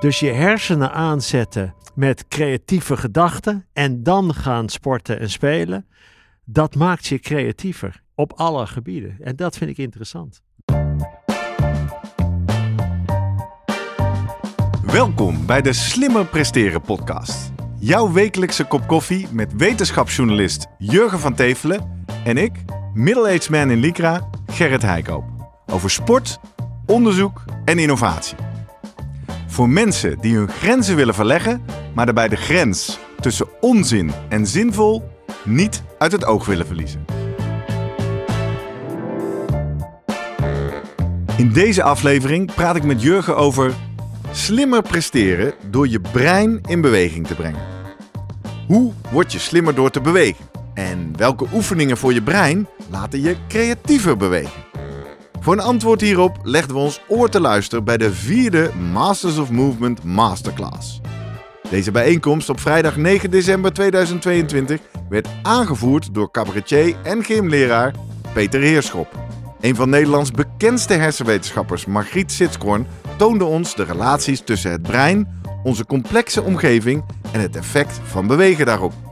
Dus je hersenen aanzetten met creatieve gedachten en dan gaan sporten en spelen, dat maakt je creatiever op alle gebieden. En dat vind ik interessant. Welkom bij de Slimmer Presteren podcast. Jouw wekelijkse kop koffie met wetenschapsjournalist Jurgen van Tevelen en ik, middle-aged man in Lycra, Gerrit Heikoop. Over sport, onderzoek en innovatie. Voor mensen die hun grenzen willen verleggen, maar daarbij de grens tussen onzin en zinvol niet uit het oog willen verliezen. In deze aflevering praat ik met Jurgen over slimmer presteren door je brein in beweging te brengen. Hoe word je slimmer door te bewegen? En welke oefeningen voor je brein laten je creatiever bewegen? Voor een antwoord hierop legden we ons oor te luisteren bij de vierde Masters of Movement Masterclass. Deze bijeenkomst op vrijdag 9 december 2022 werd aangevoerd door cabaretier en gymleraar Peter Heerschop. Een van Nederlands bekendste hersenwetenschappers, Margriet Sitskoorn, toonde ons de relaties tussen het brein, onze complexe omgeving en het effect van bewegen daarop.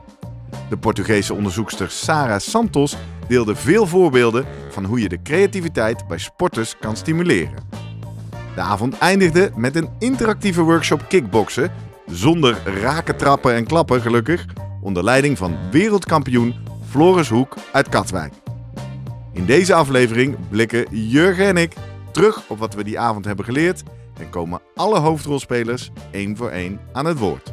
De Portugese onderzoekster Sara Santos deelde veel voorbeelden van hoe je de creativiteit bij sporters kan stimuleren. De avond eindigde met een interactieve workshop kickboksen, zonder raken, trappen en klappen gelukkig, onder leiding van wereldkampioen Floris Hoek uit Katwijk. In deze aflevering blikken Jurgen en ik terug op wat we die avond hebben geleerd en komen alle hoofdrolspelers één voor één aan het woord.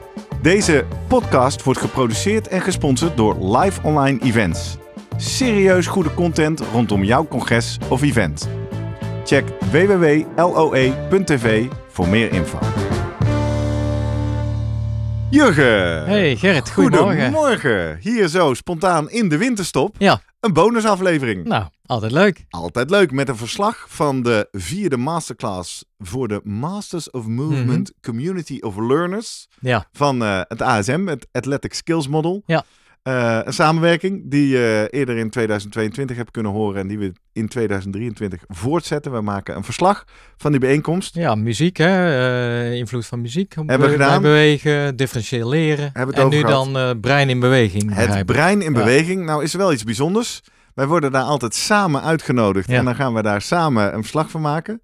Deze podcast wordt geproduceerd en gesponsord door Live Online Events. Serieus goede content rondom jouw congres of event. Check www.loe.tv voor meer info. Jurgen! Hey Gerrit, goedemorgen. Goedemorgen. Hier zo spontaan in de winterstop. Ja, Een bonusaflevering. nou, altijd leuk. Altijd leuk met een verslag van de vierde masterclass voor de Masters of Movement Community of Learners Ja, van eh, het ASM, het Athletic Skills Model. Ja. Eh, een samenwerking die je eerder in 2022 hebt kunnen horen en die we in 2023 voortzetten. We maken een verslag van die bijeenkomst. ja muziek hè, eh, invloed van muziek. Hebben we gedaan. bewegen, differentieel leren. Hebben we het en nu gehad. dan eh, brein in beweging. Het brein in Ja. beweging. Nou is er wel iets bijzonders. Wij worden daar altijd samen uitgenodigd Ja. en dan gaan we daar samen een verslag van maken.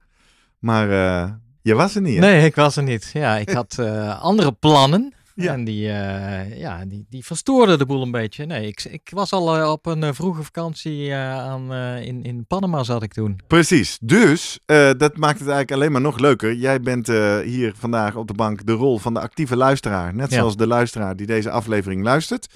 Maar eh, je was er niet, hè? Nee, ik was er niet. Ja, ik had eh, andere plannen. Ja. En die, eh, ja, die, die verstoorden de boel een beetje. Nee, ik, ik was al eh, op een eh, vroege vakantie aan, in, in Panama zat ik toen. Precies. Dus dat maakt het eigenlijk alleen maar nog leuker. Jij bent hier vandaag op de bank de rol van de actieve luisteraar. Net Ja. zoals de luisteraar die deze aflevering luistert.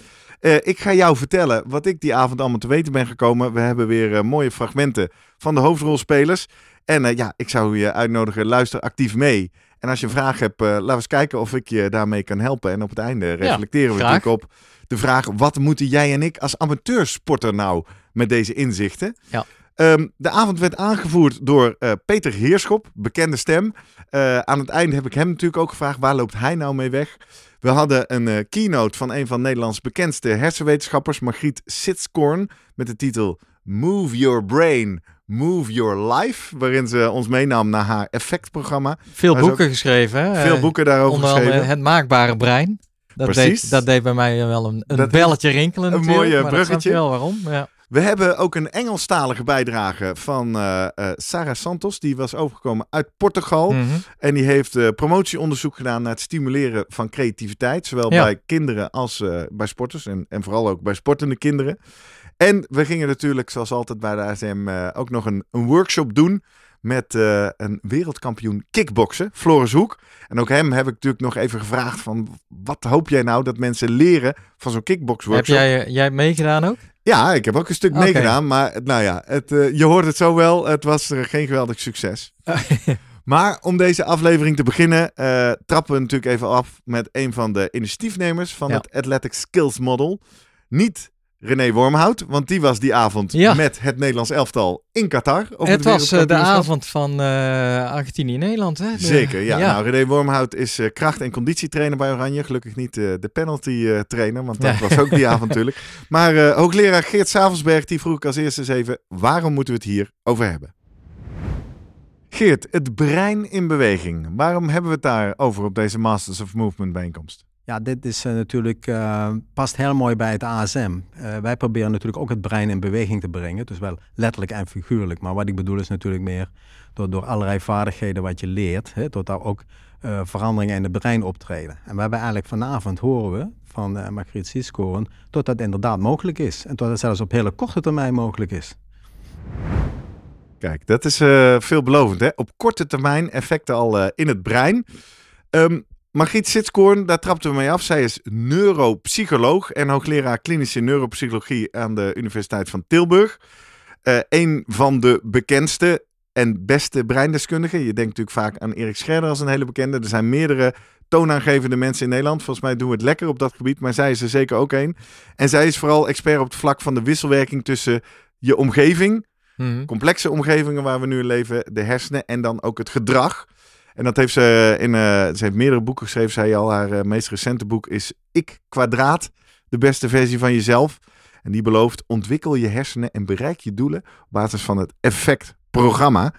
Ik ga jou vertellen wat ik die avond allemaal te weten ben gekomen. We hebben weer mooie fragmenten van de hoofdrolspelers. En ja, ik zou je uitnodigen, luister actief mee. En als je een vraag hebt, eh, laten we eens kijken of ik je daarmee kan helpen. En op het einde reflecteren we natuurlijk op de vraag... wat moeten jij en ik als amateursporter nou met deze inzichten? Ja. Ehm, de avond werd aangevoerd door eh, Peter Heerschop, bekende stem. Eh, aan het einde heb ik hem natuurlijk ook gevraagd, waar loopt hij nou mee weg? We hadden een keynote van een van Nederlands bekendste hersenwetenschappers, Margriet Sitskoorn, met de titel Move Your Brain, Move Your Life, waarin ze ons meenam naar haar effectprogramma. Veel boeken geschreven. Hè? Veel boeken daarover Onder andere geschreven. Het Maakbare Brein. Dat Precies. deed, dat deed bij mij wel een, een belletje rinkelen een mooie bruggetje. je wel waarom. Ja. We hebben ook een Engelstalige bijdrage van eh eh, Sarah Santos. Die was overgekomen uit Portugal. Mhm. En die heeft eh, promotieonderzoek gedaan naar het stimuleren van creativiteit. Zowel Ja. bij kinderen als bij sporters. En, en vooral ook bij sportende kinderen. En we gingen natuurlijk, zoals altijd bij de ASM, eh, ook nog een, een workshop doen. Met eh, een wereldkampioen kickboksen, Floris Hoek. En ook hem heb ik natuurlijk nog even gevraagd van... wat hoop jij nou dat mensen leren van zo'n Heb kickboxworkshop? jij, jij meegedaan ook? Ja, ik heb ook een stuk meegedaan. Maar nou ja, het, eh, je hoort het zo wel. Het was geen geweldig succes. Maar om deze aflevering te beginnen, trappen we natuurlijk even af met een van de initiatiefnemers van het Athletic Skills Model. Niet René Wormhout, want die was die avond met het Nederlands elftal in Qatar. Het was uh, de avond van uh, Argentinië-Nederland, hè? Zeker, ja. Nou, René Wormhout is uh, kracht- en conditietrainer bij Oranje. Gelukkig niet de penalty-trainer, want dat was ook die avond natuurlijk. Maar hoogleraar Geert Savelsberg, die vroeg ik als eerste eens even... waarom moeten we het hier over hebben? Geert, het brein in beweging. Waarom hebben we het daar over op deze Masters of Movement bijeenkomst? Ja, dit is uh, natuurlijk, uh, past heel mooi bij het ASM. Uh, wij proberen natuurlijk ook het brein in beweging te brengen. Dus wel letterlijk en figuurlijk. Maar wat ik bedoel is natuurlijk meer door, door allerlei vaardigheden wat je leert. Hè, tot daar ook veranderingen in het brein optreden. En we hebben eigenlijk vanavond horen we van uh, Margriet Siskoren tot dat inderdaad mogelijk is. En tot dat zelfs op hele korte termijn mogelijk is. Kijk, dat is veelbelovend. Hè? Op korte termijn effecten al in het brein. Um, Margriet Sitskoorn, daar trapten we mee af. Zij is neuropsycholoog en hoogleraar klinische neuropsychologie aan de Universiteit van Tilburg. Uh, een van de bekendste en beste breindeskundigen. Je denkt natuurlijk vaak aan Erik Scherder als een hele bekende. Er zijn meerdere toonaangevende mensen in Nederland. Volgens mij doen we het lekker op dat gebied, maar zij is er zeker ook een. En zij is vooral expert op het vlak van de wisselwerking tussen je omgeving, mhm. complexe omgevingen waar we nu in leven, de hersenen en dan ook het gedrag. En dat heeft ze in. Uh, ze heeft meerdere boeken geschreven. Zij al haar uh, meest recente boek is Ik kwadraat. De beste versie van jezelf. En die belooft: ontwikkel je hersenen en bereik je doelen op basis van het effectprogramma.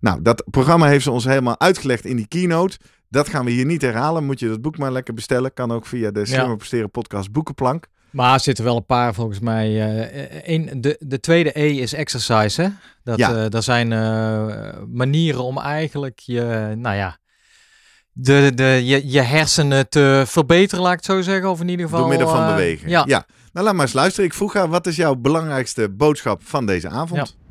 Nou, dat programma heeft ze ons helemaal uitgelegd in die keynote. Dat gaan we hier niet herhalen. Moet je dat boek maar lekker bestellen. Kan ook via de Slimmer Presteren podcast Boekenplank. Maar er zitten wel een paar volgens mij. Uh, een, de, de tweede E is exercise. Hè? Dat, ja. Uh, zijn uh, manieren om eigenlijk je, nou ja, de, de, je, je hersenen te verbeteren, laat ik het zo zeggen. Of in ieder geval. Door middel van bewegen. Ja. ja. Nou, laat maar eens luisteren. Ik vroeg haar, wat is jouw belangrijkste boodschap van deze avond? Ja.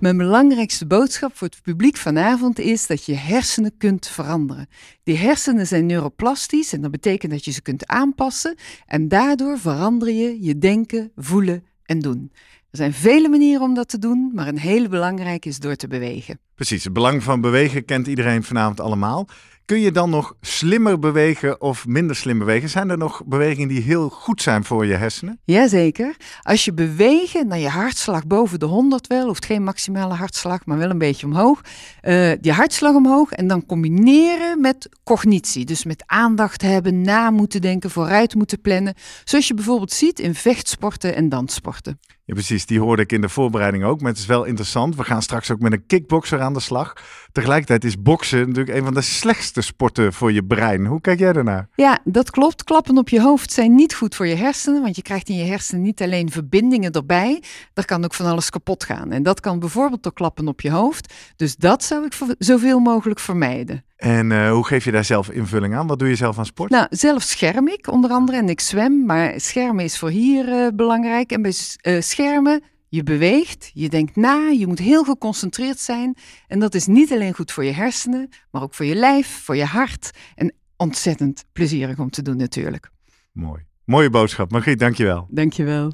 Mijn belangrijkste boodschap voor het publiek vanavond is dat je hersenen kunt veranderen. Die hersenen zijn neuroplastisch en dat betekent dat je ze kunt aanpassen en daardoor verander je je denken, voelen en doen. Er zijn vele manieren om dat te doen, maar een hele belangrijke is door te bewegen. Precies, het belang van bewegen kent iedereen vanavond allemaal. Kun je dan nog slimmer bewegen of minder slim bewegen? Zijn er nog bewegingen die heel goed zijn voor je hersenen? Jazeker. Als je bewegen naar je hartslag boven de 100 wel, hoeft geen maximale hartslag, maar wel een beetje omhoog. Uh, je hartslag omhoog en dan combineren met cognitie. Dus met aandacht hebben, na moeten denken, vooruit moeten plannen. Zoals je bijvoorbeeld ziet in vechtsporten en danssporten. Ja, precies. Die hoorde ik in de voorbereiding ook. Maar het is wel interessant. We gaan straks ook met een kickboxer aan de slag. Tegelijkertijd is boksen natuurlijk een van de slechtste sporten voor je brein. Hoe kijk jij daarnaar? Ja, dat klopt. Klappen op je hoofd zijn niet goed voor je hersenen. Want je krijgt in je hersenen niet alleen verbindingen erbij. Er kan ook van alles kapot gaan. En dat kan bijvoorbeeld door klappen op je hoofd. Dus dat zou ik zoveel mogelijk vermijden. En uh, hoe geef je daar zelf invulling aan? Wat doe je zelf aan sport? Nou, zelf scherm ik onder andere en ik zwem. Maar schermen is voor hier uh, belangrijk. En bij uh, schermen, je beweegt, je denkt na, je moet heel geconcentreerd zijn. En dat is niet alleen goed voor je hersenen, maar ook voor je lijf, voor je hart. En ontzettend plezierig om te doen natuurlijk. Mooi. Mooie boodschap. Margriet, dankjewel. Dankjewel.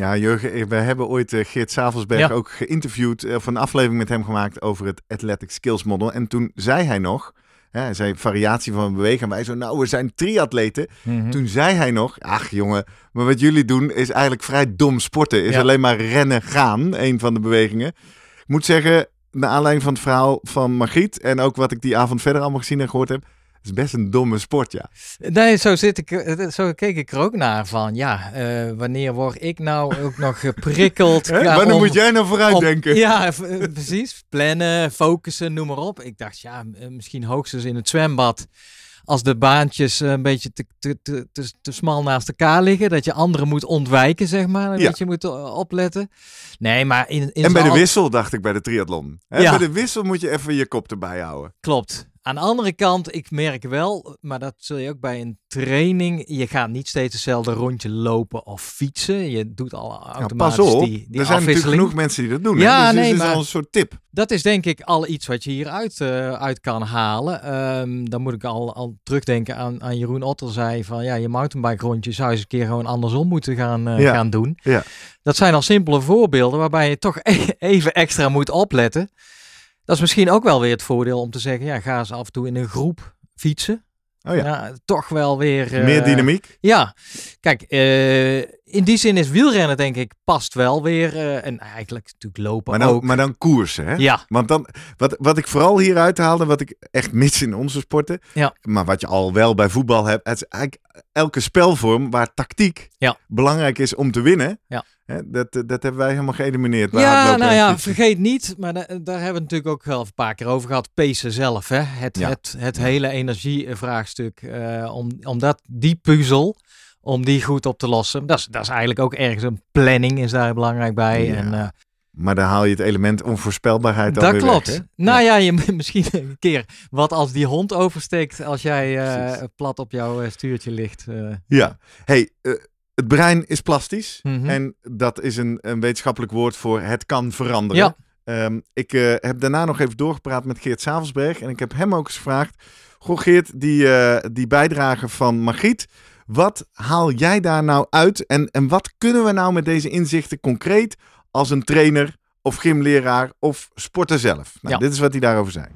Ja, Jurgen, we hebben ooit uh, Geert Savelsberg ook geïnterviewd, of een aflevering met hem gemaakt over het Athletic Skills Model. En toen zei hij nog, hè, hij zei variatie van bewegen, wij zo, nou, we zijn triatleten. Mm Toen zei hij nog, ach jongen, maar wat jullie doen is eigenlijk vrij dom sporten. Is alleen maar rennen, gaan, een van de bewegingen. Ik moet zeggen, naar aanleiding van het verhaal van Margriet en ook wat ik die avond verder allemaal gezien en gehoord heb, is best een domme sport, ja. Nee, zo, zit ik, eh, zo keek ik er ook naar van, ja, uh, wanneer word ik nou ook nog geprikkeld? ja, wanneer moet jij nou vooruit denken? Ja, eh, precies. Plannen, focussen, noem maar op. Ik dacht, ja, misschien hoogstens in het zwembad. Als de baantjes een beetje te, te, te, te, te smal naast elkaar liggen, dat je anderen moet ontwijken, zeg maar. Dat je moet opletten. Nee, maar in, in En bij de wissel, dacht ik bij de triathlon. Hè? Ja. Bij de wissel moet je even je kop erbij houden. Klopt. Aan de andere kant, ik merk wel, maar dat zul je ook bij een training, je gaat niet steeds hetzelfde rondje lopen of fietsen. Je doet al automatisch pas op, die, die er zijn natuurlijk genoeg mensen die dat doen. Ja, Dus nee, is al een soort tip. Dat is denk ik al iets wat je hieruit uh, uit kan halen. Um, dan moet ik al, al terugdenken aan, aan Jeroen Otter zei van ja, je mountainbike rondje zou eens een keer gewoon andersom moeten gaan, uh, ja. gaan doen. Ja. Dat zijn al simpele voorbeelden waarbij je toch even extra moet opletten Dat is misschien ook wel weer het voordeel om te zeggen, ja, ga eens af en toe in een groep fietsen. Oh ja. toch wel weer... eh, Meer dynamiek? Ja, kijk, eh, in die zin is wielrennen denk ik past wel weer. eh, en eigenlijk natuurlijk lopen Maar dan, ook. maar dan koersen, hè? Ja, Want dan, wat, wat ik vooral hieruit haalde, wat ik echt mis in onze sporten, Ja. maar wat je al wel bij voetbal hebt, het is eigenlijk elke spelvorm waar tactiek Ja. belangrijk is om te winnen, Ja. Hè, dat, dat hebben wij helemaal geëlimineerd. bij ja nou ja, vergeet niet, maar da- daar hebben we het natuurlijk ook wel een paar keer over gehad. Pacen zelf, hè? Het, Ja. het, het hele energievraagstuk. eh om, om dat, die puzzel, om die goed op te lossen. Dat is, dat is eigenlijk ook ergens een planning is daar belangrijk bij. Ja. En, eh, Maar dan haal je het element onvoorspelbaarheid dat klopt. weg, nou ja, je misschien een keer. Wat als die hond oversteekt als jij eh, plat op jouw eh, stuurtje ligt. eh. Ja. Hey, eh, het brein is plastisch. Mhm. En dat is een, een wetenschappelijk woord voor het kan veranderen. Ja. Ehm, ik eh, heb daarna nog even doorgepraat met Geert Savelsberg. En ik heb hem ook eens gevraagd. Goh Geert, die, eh, die bijdrage van Margriet. Wat haal jij daar nou uit? En, en wat kunnen we nou met deze inzichten concreet als een trainer of gymleraar of sporter zelf? Nou, Ja. Dit is wat hij daarover zei.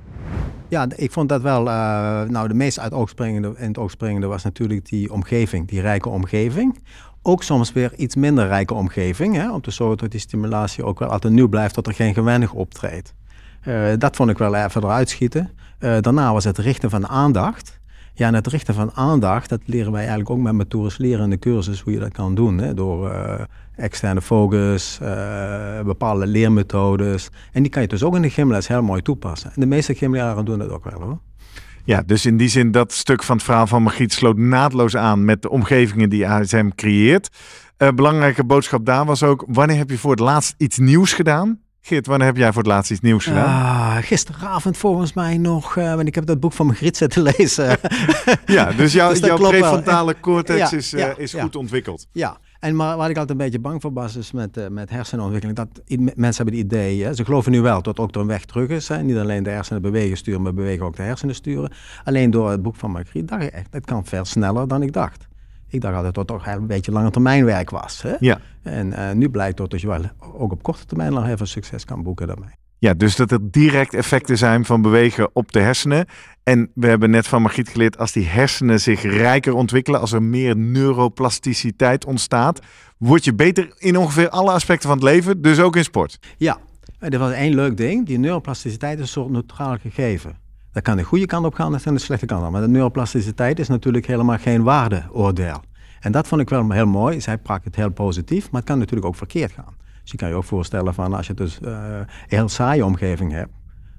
Ja, ik vond dat wel, eh, nou de meest uit het oog springende, in het oog springende was natuurlijk die omgeving, die rijke omgeving. Ook soms weer iets minder rijke omgeving, hè, om te zorgen dat die stimulatie ook wel altijd nieuw blijft, dat er geen gewennig optreedt. Eh, dat vond ik wel even eruit schieten. Eh, daarna was het richten van aandacht. Ja, en het richten van aandacht, dat leren wij eigenlijk ook met Matoris leren in de cursus hoe je dat kan doen. Hè, door eh, externe focus, eh, bepaalde leermethodes. En die kan je dus ook in de gymles heel mooi toepassen. En de meeste gymleraren doen dat ook wel hoor. Ja, dus in die zin dat stuk van het verhaal van Margriet sloot naadloos aan met de omgevingen die ASM creëert. Eh, belangrijke boodschap daar was ook, wanneer heb je voor het laatst iets nieuws gedaan? Geert, wanneer heb jij voor het laatst iets nieuws gedaan? Ah, gisteravond volgens mij nog, eh, want ik heb dat boek van Margriet zitten lezen. ja, dus, jouw dus dat jouw prefrontale cortex Ja, is, eh, ja, is ja. goed ontwikkeld. ja, en maar waar ik altijd een beetje bang voor was, is met, eh, met hersenontwikkeling. Dat mensen hebben het idee, hè, ze geloven nu wel dat ook er een weg terug is. Hè. Niet alleen de hersenen bewegen sturen, maar bewegen ook de hersenen sturen. Alleen door het boek van Margriet dacht ik echt, het kan veel sneller dan ik dacht. Ik dacht altijd dat het toch een beetje lange termijn werk was. Hè? Ja. En eh, nu blijkt dat je wel ook op korte termijn nog veel succes kan boeken daarmee. Ja, dus dat er direct effecten zijn van bewegen op de hersenen. En we hebben net van Margriet geleerd, als die hersenen zich rijker ontwikkelen, als er meer neuroplasticiteit ontstaat, word je beter in ongeveer alle aspecten van het leven, dus ook in sport. Ja, er was één leuk ding. Die neuroplasticiteit is een soort neutraal gegeven. Dat kan de goede kant op gaan, dat kan de slechte kant op. Maar de neuroplasticiteit is natuurlijk helemaal geen waardeoordeel. En dat vond ik wel heel mooi. Zij pakt het heel positief, maar het kan natuurlijk ook verkeerd gaan. Dus je kan je ook voorstellen van als je dus eh, een heel saaie omgeving hebt,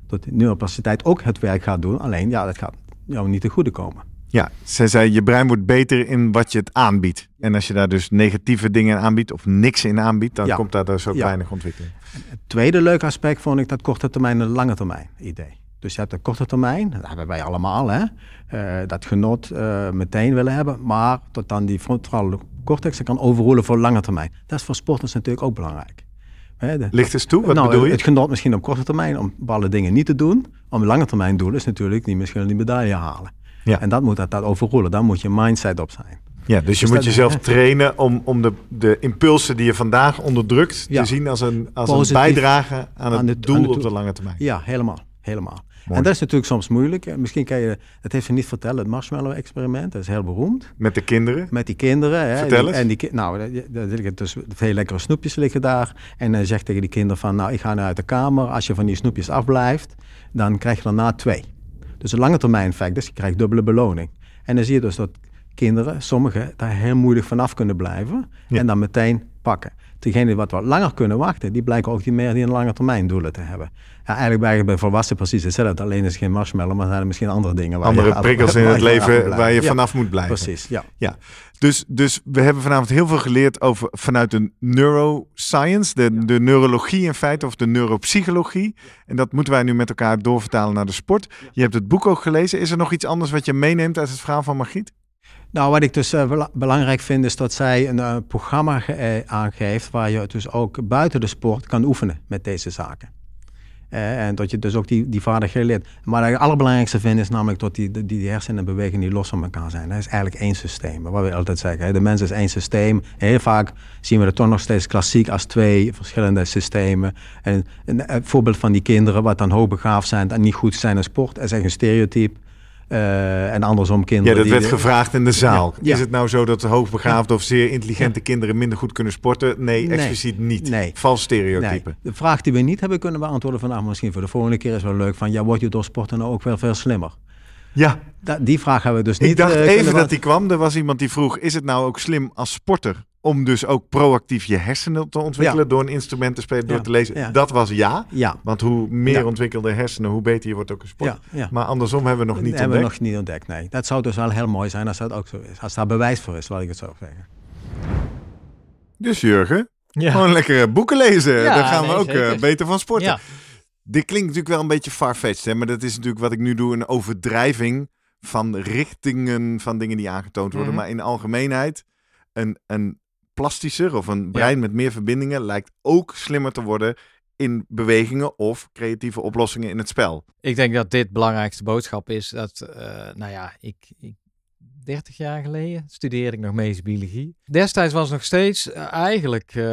dat de neuroplasticiteit ook het werk gaat doen. Alleen ja, dat gaat jou niet te goede komen. Ja, zij zei, je brein wordt beter in wat je het aanbiedt. En als je daar dus negatieve dingen in aanbiedt of niks in aanbiedt, dan Ja. komt daar dus ook Ja. weinig ontwikkeling. Het tweede leuke aspect vond ik dat korte termijn en lange termijn idee. Dus je hebt de korte termijn, dat hebben wij allemaal, hè? Eh, dat genot eh, meteen willen hebben, maar tot dan die frontale cortex kan overroelen voor lange termijn. Dat is voor sporters natuurlijk ook belangrijk. Hè, de- Licht eens toe, wat nou, bedoel je? Het genot misschien op korte termijn om bepaalde dingen niet te doen. Om lange termijn doel is natuurlijk die misschien die medaille halen. Ja. En dat moet dat, dat overroelen, daar moet je mindset op zijn. Ja, dus je Dus moet dat- jezelf trainen om, om de, de impulsen die je vandaag onderdrukt Ja. te zien als een, als een bijdrage aan het aan doel aan op doel. de lange termijn. Ja, helemaal. helemaal. Mooi. En dat is natuurlijk soms moeilijk. Misschien kan je, dat heeft ze niet vertellen, het marshmallow-experiment. Dat is heel beroemd. Met de kinderen. Met die kinderen. Hè, Vertel Die- eens. En die, nou, er liggen dus veel lekkere snoepjes liggen daar. En hij zegt tegen die kinderen van, nou, ik ga nu uit de kamer. Als je van die snoepjes afblijft, dan krijg je daarna twee. Dus een lange termijn effect, dus je krijgt dubbele beloning. En dan zie je dus dat kinderen, sommigen, daar heel moeilijk vanaf kunnen blijven. Ja. En dan meteen pakken. Degenen die wat, wat langer kunnen wachten, die blijken ook die meer die een lange termijn doelen te hebben. Ja, eigenlijk bij, bij volwassenen precies hetzelfde. Alleen is het geen marshmallow, maar zijn er misschien andere dingen. Waar Andere je af- prikkels in het leven waar je Ja, vanaf moet blijven. Precies, ja. Ja, dus, dus we hebben vanavond heel veel geleerd over vanuit de neuroscience, de, de neurologie in feite, of de neuropsychologie. En dat moeten wij nu met elkaar doorvertalen naar de sport. Je hebt het boek ook gelezen. Is er nog iets anders wat je meeneemt uit het verhaal van Margriet? Nou, wat ik dus eh, bela- belangrijk vind, is dat zij een eh, programma eh, aangeeft waar je dus ook buiten de sport kan oefenen met deze zaken. En dat je dus ook die, die vaardigheden leert. Maar het allerbelangrijkste vind is namelijk dat die, die, die hersenen en bewegingen niet los van elkaar zijn. Dat is eigenlijk één systeem. Wat we altijd zeggen, hè. de mens is één systeem. Heel vaak zien we het toch nog steeds klassiek als twee verschillende systemen. En een, voorbeeld van die kinderen wat dan hoogbegaafd zijn en niet goed zijn in sport, is echt een stereotype. Uh, en andersom kinderen. Ja, dat werd gevraagd in de zaal. Is het nou zo dat hoogbegaafde of zeer intelligente kinderen minder goed kunnen sporten? Nee, nee. expliciet niet. Nee. Vals stereotype. De vraag die we niet hebben kunnen beantwoorden vandaag, misschien voor de volgende keer is wel leuk. Van ja, word je door sporten nou ook wel veel slimmer? Ja. die vraag hebben we dus niet. Ik dacht uh, even dat die kwam. Er was iemand die vroeg: is het nou ook slim als sporter om dus ook proactief je hersenen te ontwikkelen door een instrument te spelen, door te lezen. Dat was ja. ja. Want hoe meer ontwikkelde hersenen, hoe beter je wordt ook een sport. Maar andersom hebben we nog niet ontdekt. Hebben we nog niet ontdekt, nee. Dat zou dus wel heel mooi zijn als dat ook zo is. Als daar bewijs voor is, wat ik het zo zeggen. Dus Jurgen, gewoon lekker boeken lezen. Daar gaan we ook uh, beter van sporten. Dit klinkt natuurlijk wel een beetje farfetched, maar dat is natuurlijk wat ik nu doe, een overdrijving van richtingen van dingen die aangetoond worden. Mhm. Maar in de algemeenheid, een, een plastischer of een brein met meer verbindingen lijkt ook slimmer te worden in bewegingen of creatieve oplossingen in het spel. Ik denk dat dit belangrijkste boodschap is dat, uh, nou ja, ik, ik 30 jaar geleden studeerde ik nog medische biologie. Destijds was nog steeds uh, eigenlijk uh,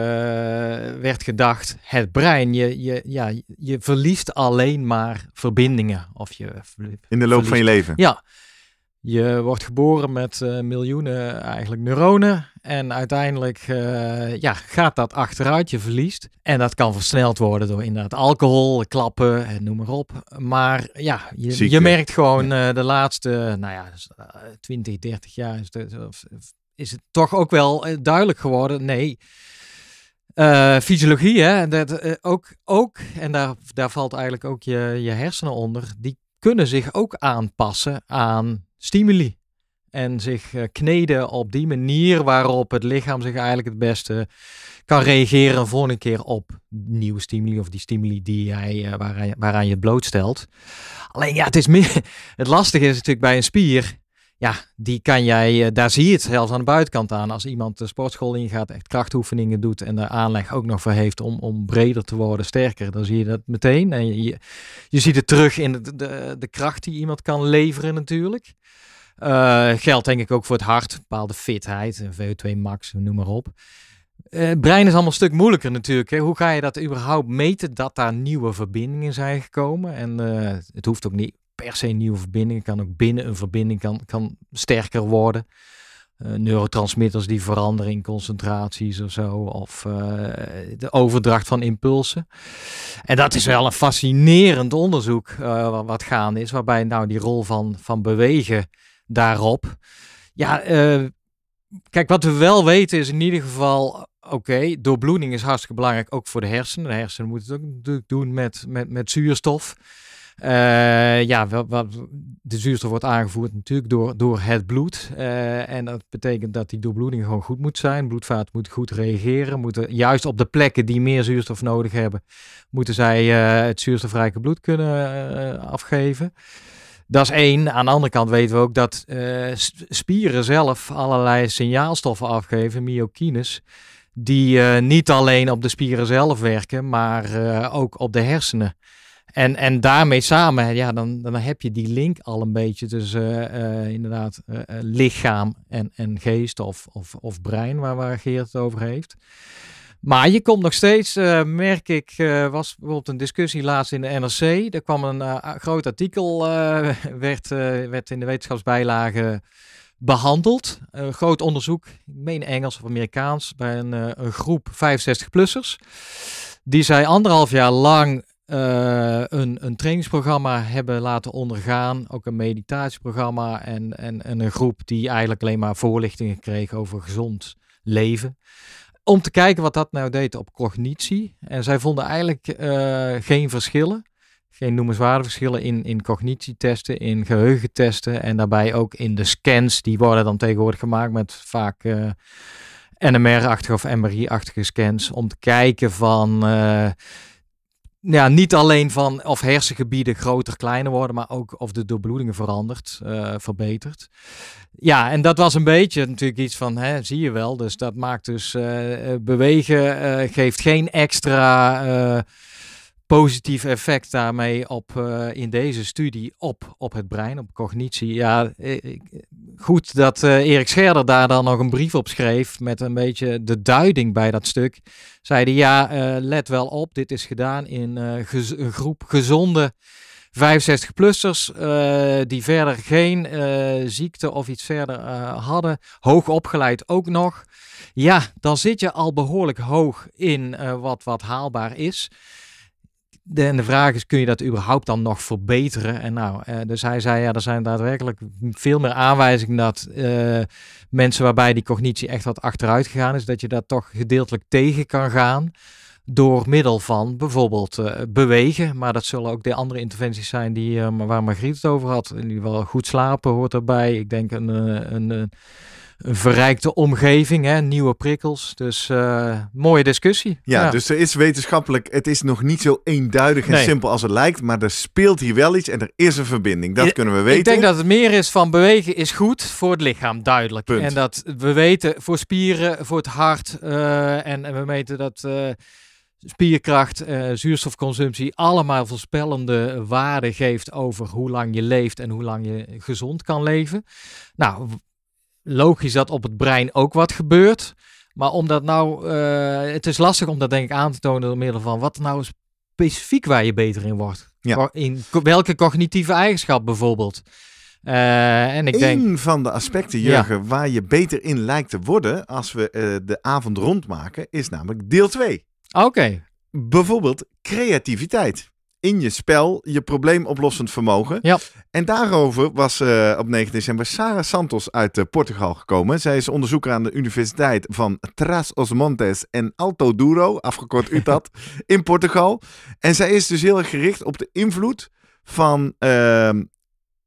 werd gedacht het brein je, je, ja, je verliest alleen maar verbindingen of je in de loop van je leven. Ja. Je wordt geboren met uh, miljoenen eigenlijk neuronen en uiteindelijk uh, ja, gaat dat achteruit, je verliest. En dat kan versneld worden door inderdaad alcohol, klappen en noem maar op. Maar ja, je, je merkt gewoon uh, de laatste, nou ja, 20, 30 jaar is, het, is het toch ook wel duidelijk geworden. Nee, uh, fysiologie, hè, dat, ook, ook, en daar, daar valt eigenlijk ook je, je hersenen onder, die kunnen zich ook aanpassen aan stimuli. En zich uh, kneden op die manier waarop het lichaam zich eigenlijk het beste kan reageren volgende keer op nieuwe stimuli of die stimuli die jij, waaraan, waaraan je het blootstelt. Alleen ja, het is meer. Het lastige is natuurlijk bij een spier. Ja, die kan jij, uh, daar zie je het zelfs aan de buitenkant aan. Als iemand de sportschool ingaat, echt krachtoefeningen doet en de aanleg ook nog voor heeft om, om breder te worden, sterker, dan zie je dat meteen. En je, je, ziet het terug in de, de, de kracht die iemand kan leveren natuurlijk. Uh, geldt denk ik ook voor het hart, bepaalde fitheid, VO2 max, noem maar op. Uh, brein is allemaal een stuk moeilijker natuurlijk. Hè? Hoe ga je dat überhaupt meten dat daar nieuwe verbindingen zijn gekomen? En het hoeft ook niet per se nieuwe verbindingen, kan ook binnen een verbinding kan, kan sterker worden. Uh, neurotransmitters die veranderen in concentraties of zo, of de overdracht van impulsen. En dat is wel een fascinerend onderzoek wat gaande is, waarbij nou die rol van, van bewegen daarop. Ja, kijk, wat we wel weten is in ieder geval, oké, doorbloeding is hartstikke belangrijk, ook voor de hersenen. De hersenen moeten het ook natuurlijk doen met, met, met zuurstof. Uh, ja, wat, de zuurstof wordt aangevoerd natuurlijk door, door het bloed. Uh, en dat betekent dat die doorbloeding gewoon goed moet zijn. Bloedvaat moet goed reageren. Moeten juist op de plekken die meer zuurstof nodig hebben, moeten zij uh, het zuurstofrijke bloed kunnen afgeven. Dat is één. Aan de andere kant weten we ook dat spieren zelf allerlei signaalstoffen afgeven, myokines, die niet alleen op de spieren zelf werken, maar ook op de hersenen. En, en daarmee samen, ja, dan, dan heb je die link al een beetje tussen inderdaad lichaam en, en geest of, of, of brein, waar, waar Geert het over heeft. Maar je komt nog steeds, merk ik, was bijvoorbeeld een discussie laatst in de NRC. Er kwam een groot artikel, werd, werd in de wetenschapsbijlage behandeld. Een groot onderzoek, ik meen Engels of Amerikaans, bij een, een groep 65-plussers. Die zij anderhalf jaar lang een, een trainingsprogramma hebben laten ondergaan. Ook een meditatieprogramma en, en, en een groep die eigenlijk alleen maar voorlichtingen kreeg over gezond leven om te kijken wat dat nou deed op cognitie. En zij vonden eigenlijk uh, geen verschillen. Geen noemenswaardige verschillen in, in cognitietesten, in geheugentesten en daarbij ook in de scans. Die worden dan tegenwoordig gemaakt met vaak eh, NMR-achtige of MRI-achtige scans. Om te kijken van ja, niet alleen van of hersengebieden groter, kleiner worden, maar ook of de doorbloedingen verandert, uh, verbetert. Ja, en dat was een beetje natuurlijk iets van, hè, zie je wel, dus dat maakt dus uh, bewegen, uh, geeft geen extra positief effect daarmee op eh, in deze studie op, op het brein, op cognitie. Ja, eh, goed dat uh, Erik Scherder daar dan nog een brief op schreef met een beetje de duiding bij dat stuk. Zeiden ja, let wel op, dit is gedaan in een groep gezonde 65-plussers die verder geen ziekte of iets verder hadden, hoog opgeleid ook nog. Ja, dan zit je al behoorlijk hoog in wat, wat haalbaar is. De, en de vraag is, kun je dat überhaupt dan nog verbeteren? En nou, uh, dus hij zei, ja, er zijn daadwerkelijk veel meer aanwijzingen dat uh, mensen waarbij die cognitie echt wat achteruit gegaan is, dat je dat toch gedeeltelijk tegen kan gaan door middel van bijvoorbeeld uh, bewegen. Maar dat zullen ook de andere interventies zijn die, waar Margriet het over had. In ieder geval goed slapen hoort erbij. Ik denk een, een, een een verrijkte omgeving, hè, nieuwe prikkels. Dus uh, mooie discussie. Ja, dus er is wetenschappelijk, het is nog niet zo eenduidig en simpel als het lijkt, maar er speelt hier wel iets en er is een verbinding. Dat kunnen we weten. Ik denk dat het meer is van bewegen is goed voor het lichaam, duidelijk. Punt. En dat we weten voor spieren, voor het hart uh, en, en, we weten dat... Uh, spierkracht, uh, zuurstofconsumptie, allemaal voorspellende waarden geeft over hoe lang je leeft en hoe lang je gezond kan leven. Nou, logisch dat op het brein ook wat gebeurt. Maar om dat nou, uh, het is lastig om dat denk ik aan te tonen door middel van wat nou specifiek waar je beter in wordt. Ja. In welke cognitieve eigenschap bijvoorbeeld. Uh, en ik Eén denk, van de aspecten, Jurgen, waar je beter in lijkt te worden als we uh, de avond rondmaken, is namelijk deel 2. Oké. Okay. Bijvoorbeeld creativiteit in je spel je probleemoplossend vermogen. Ja. En daarover was uh, op 9 december Sarah Santos uit uh, Portugal gekomen. Zij is onderzoeker aan de Universiteit van Tras os Montes en Alto Douro, afgekort UTAD, in Portugal. En zij is dus heel erg gericht op de invloed van uh,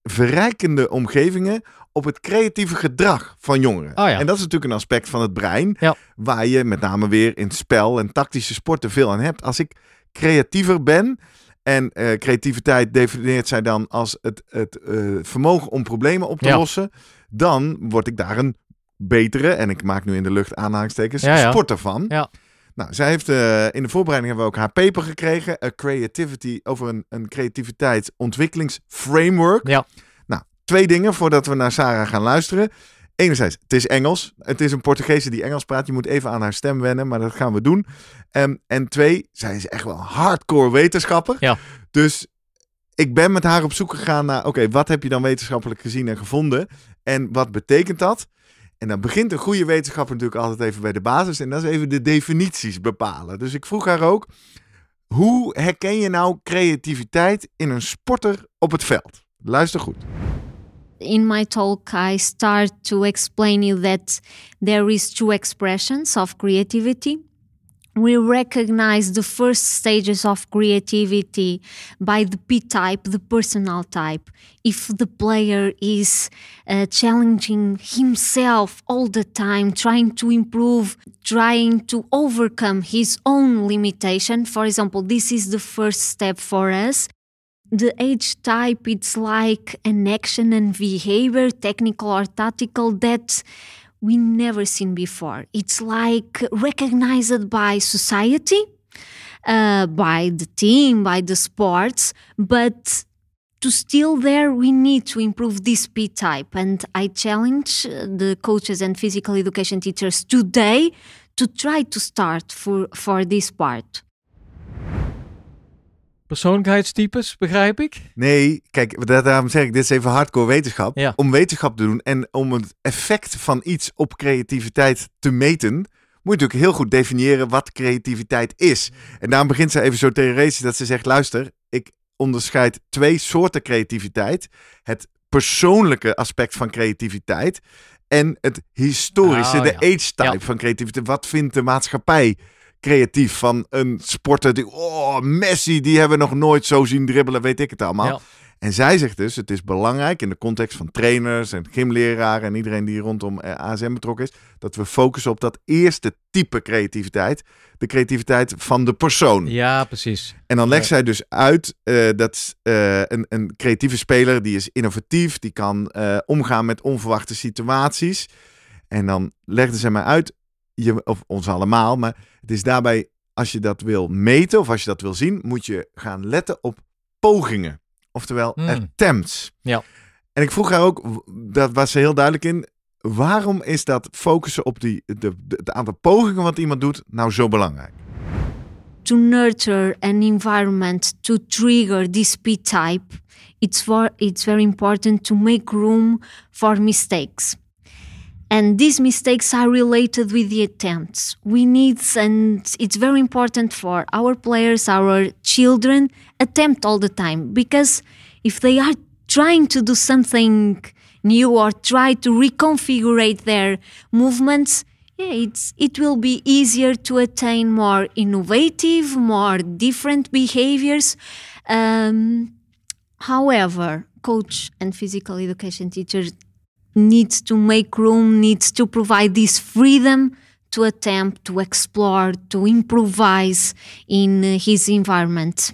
verrijkende omgevingen op het creatieve gedrag van jongeren. Oh ja. En dat is natuurlijk een aspect van het brein, ja. waar je met name weer in spel en tactische sporten veel aan hebt. Als ik creatiever ben, en uh, creativiteit definieert zij dan als het, het uh, vermogen om problemen op te Ja. lossen. Dan word ik daar een betere, en ik maak nu in de lucht aanhalingstekens, Ja, ja. sporter van. Ja. Nou, zij heeft eh, in de voorbereiding hebben we ook haar paper gekregen. A creativity, over een, een creativiteitsontwikkelingsframework. Ja. Nou, twee dingen voordat we naar Sarah gaan luisteren. Enerzijds, het is Engels. Het is een Portugese die Engels praat. Je moet even aan haar stem wennen, maar dat gaan we doen. Ehm, en twee, zij is echt wel een hardcore wetenschapper. Ja. Dus ik ben met haar op zoek gegaan naar, oké, wat heb je dan wetenschappelijk gezien en gevonden? En wat betekent dat? En dan begint een goede wetenschapper natuurlijk altijd even bij de basis. En dat is even de definities bepalen. Dus ik vroeg haar ook, hoe herken je nou creativiteit in een sporter op het veld? Luister goed. In my talk i start to explain you that there is two expressions of creativity. We recognize the first stages of creativity by the p type the personal type. If the player is uh, challenging himself all the time trying to improve trying to overcome his own limitation for example this is the first step for us the age type it's like an action and behavior technical or tactical that we never seen before. It's like recognized by society uh, by the team by the sports but to still there we need to improve this p type and i challenge uh, the coaches and physical education teachers today to try to start for for this part persoonlijkheidstypes, begrijp ik? Nee, kijk, da- daarom zeg ik, dit is even hardcore wetenschap. Ja. Om wetenschap te doen en om het effect van iets op creativiteit te meten, moet je natuurlijk heel goed definiëren wat creativiteit is. En daarom begint ze even zo theoretisch dat ze zegt, luister, ik onderscheid twee soorten creativiteit. Het persoonlijke aspect van creativiteit en het historische, Oh, de ja. age type Ja. van creativiteit. Wat vindt de maatschappij creatief van een sporter die, oh, Messi, die hebben we nog nooit zo zien dribbelen, weet ik het allemaal. Ja. En zij zegt dus, het is belangrijk in de context van trainers en gymleraren en iedereen die rondom eh, ASM betrokken is, dat we focussen op dat eerste type creativiteit, de creativiteit van de persoon. Ja, precies. En dan legt Ja. zij dus uit eh, dat eh, een, een creatieve speler, die is innovatief, die kan omgaan met onverwachte situaties. En dan legde zij mij uit, je, of ons allemaal, maar het is daarbij als je dat wil meten of als je dat wil zien, moet je gaan letten op pogingen. Oftewel Hmm. attempts. Ja. En ik vroeg haar ook, dat was ze heel duidelijk in, waarom is dat focussen op die, de, de, het aantal pogingen wat iemand doet nou zo belangrijk? to nurture an environment to trigger this P type, it's, for, it's very important to make room for mistakes. And these mistakes are related with the attempts. We need, and it's very important for our players, our children, attempt all the time. Because if they are trying to do something new or try to reconfigure their movements, yeah, it's it will be easier to attain more innovative, more different behaviors. Um, however, coach and physical education teacher needs to make room, needs to provide this freedom to attempt, to explore, to improvise in uh, his environment.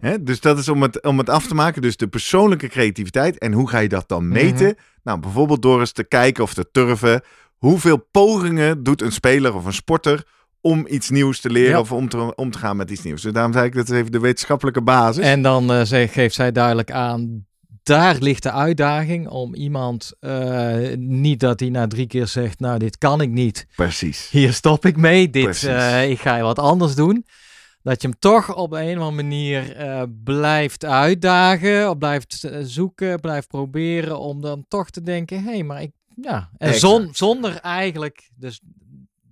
Hè? Dus dat is om het, om het af te maken. Dus de persoonlijke creativiteit. En hoe ga je dat dan meten? Nou, bijvoorbeeld door eens te kijken of te turven. Hoeveel pogingen doet een speler of een sporter om iets nieuws te leren Ja. of om te, om te gaan met iets nieuws? Dus daarom zei ik, dat is even de wetenschappelijke basis. En dan eh, geeft zij duidelijk aan, daar ligt de uitdaging om iemand, eh, niet dat hij na drie keer zegt, nou dit kan ik niet, Precies. hier stop ik mee, dit, eh, ik ga wat anders doen. Dat je hem toch op een of andere manier eh, blijft uitdagen, of blijft zoeken, blijft proberen om dan toch te denken, hé, hey, maar ik, ja. En zon, zonder eigenlijk dus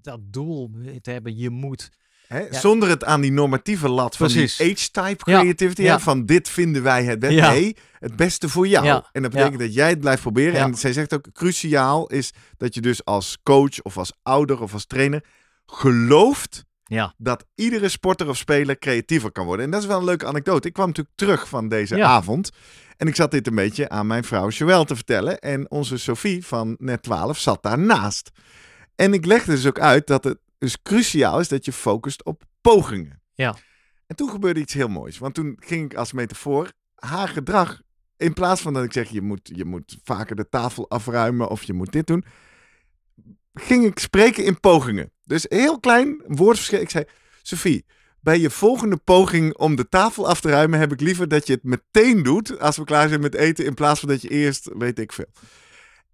dat doel te hebben, je moet. Hè? Ja. Zonder het aan die normatieve lat van Precies. die age-type Ja. creativity, hè, van dit vinden wij het beste. Nee, het beste voor jou. En dat betekent dat jij het blijft proberen. En zij zegt ook, cruciaal is dat je dus als coach of als ouder of als trainer gelooft Ja. dat iedere sporter of speler creatiever kan worden. En dat is wel een leuke anekdote. Ik kwam natuurlijk terug van deze Ja. avond. En ik zat dit een beetje aan mijn vrouw Joël te vertellen. En onze Sophie van net 12 zat daarnaast. En ik legde dus ook uit dat het dus cruciaal is dat je focust op pogingen. Ja. En toen gebeurde iets heel moois. Want toen ging ik als metafoor haar gedrag... In plaats van dat ik zeg, je moet, je moet vaker de tafel afruimen of je moet dit doen... ging ik spreken in pogingen. Dus heel klein woordverschil. Ik zei, Sophie, bij je volgende poging om de tafel af te ruimen... heb ik liever dat je het meteen doet als we klaar zijn met eten... in plaats van dat je eerst, weet ik veel.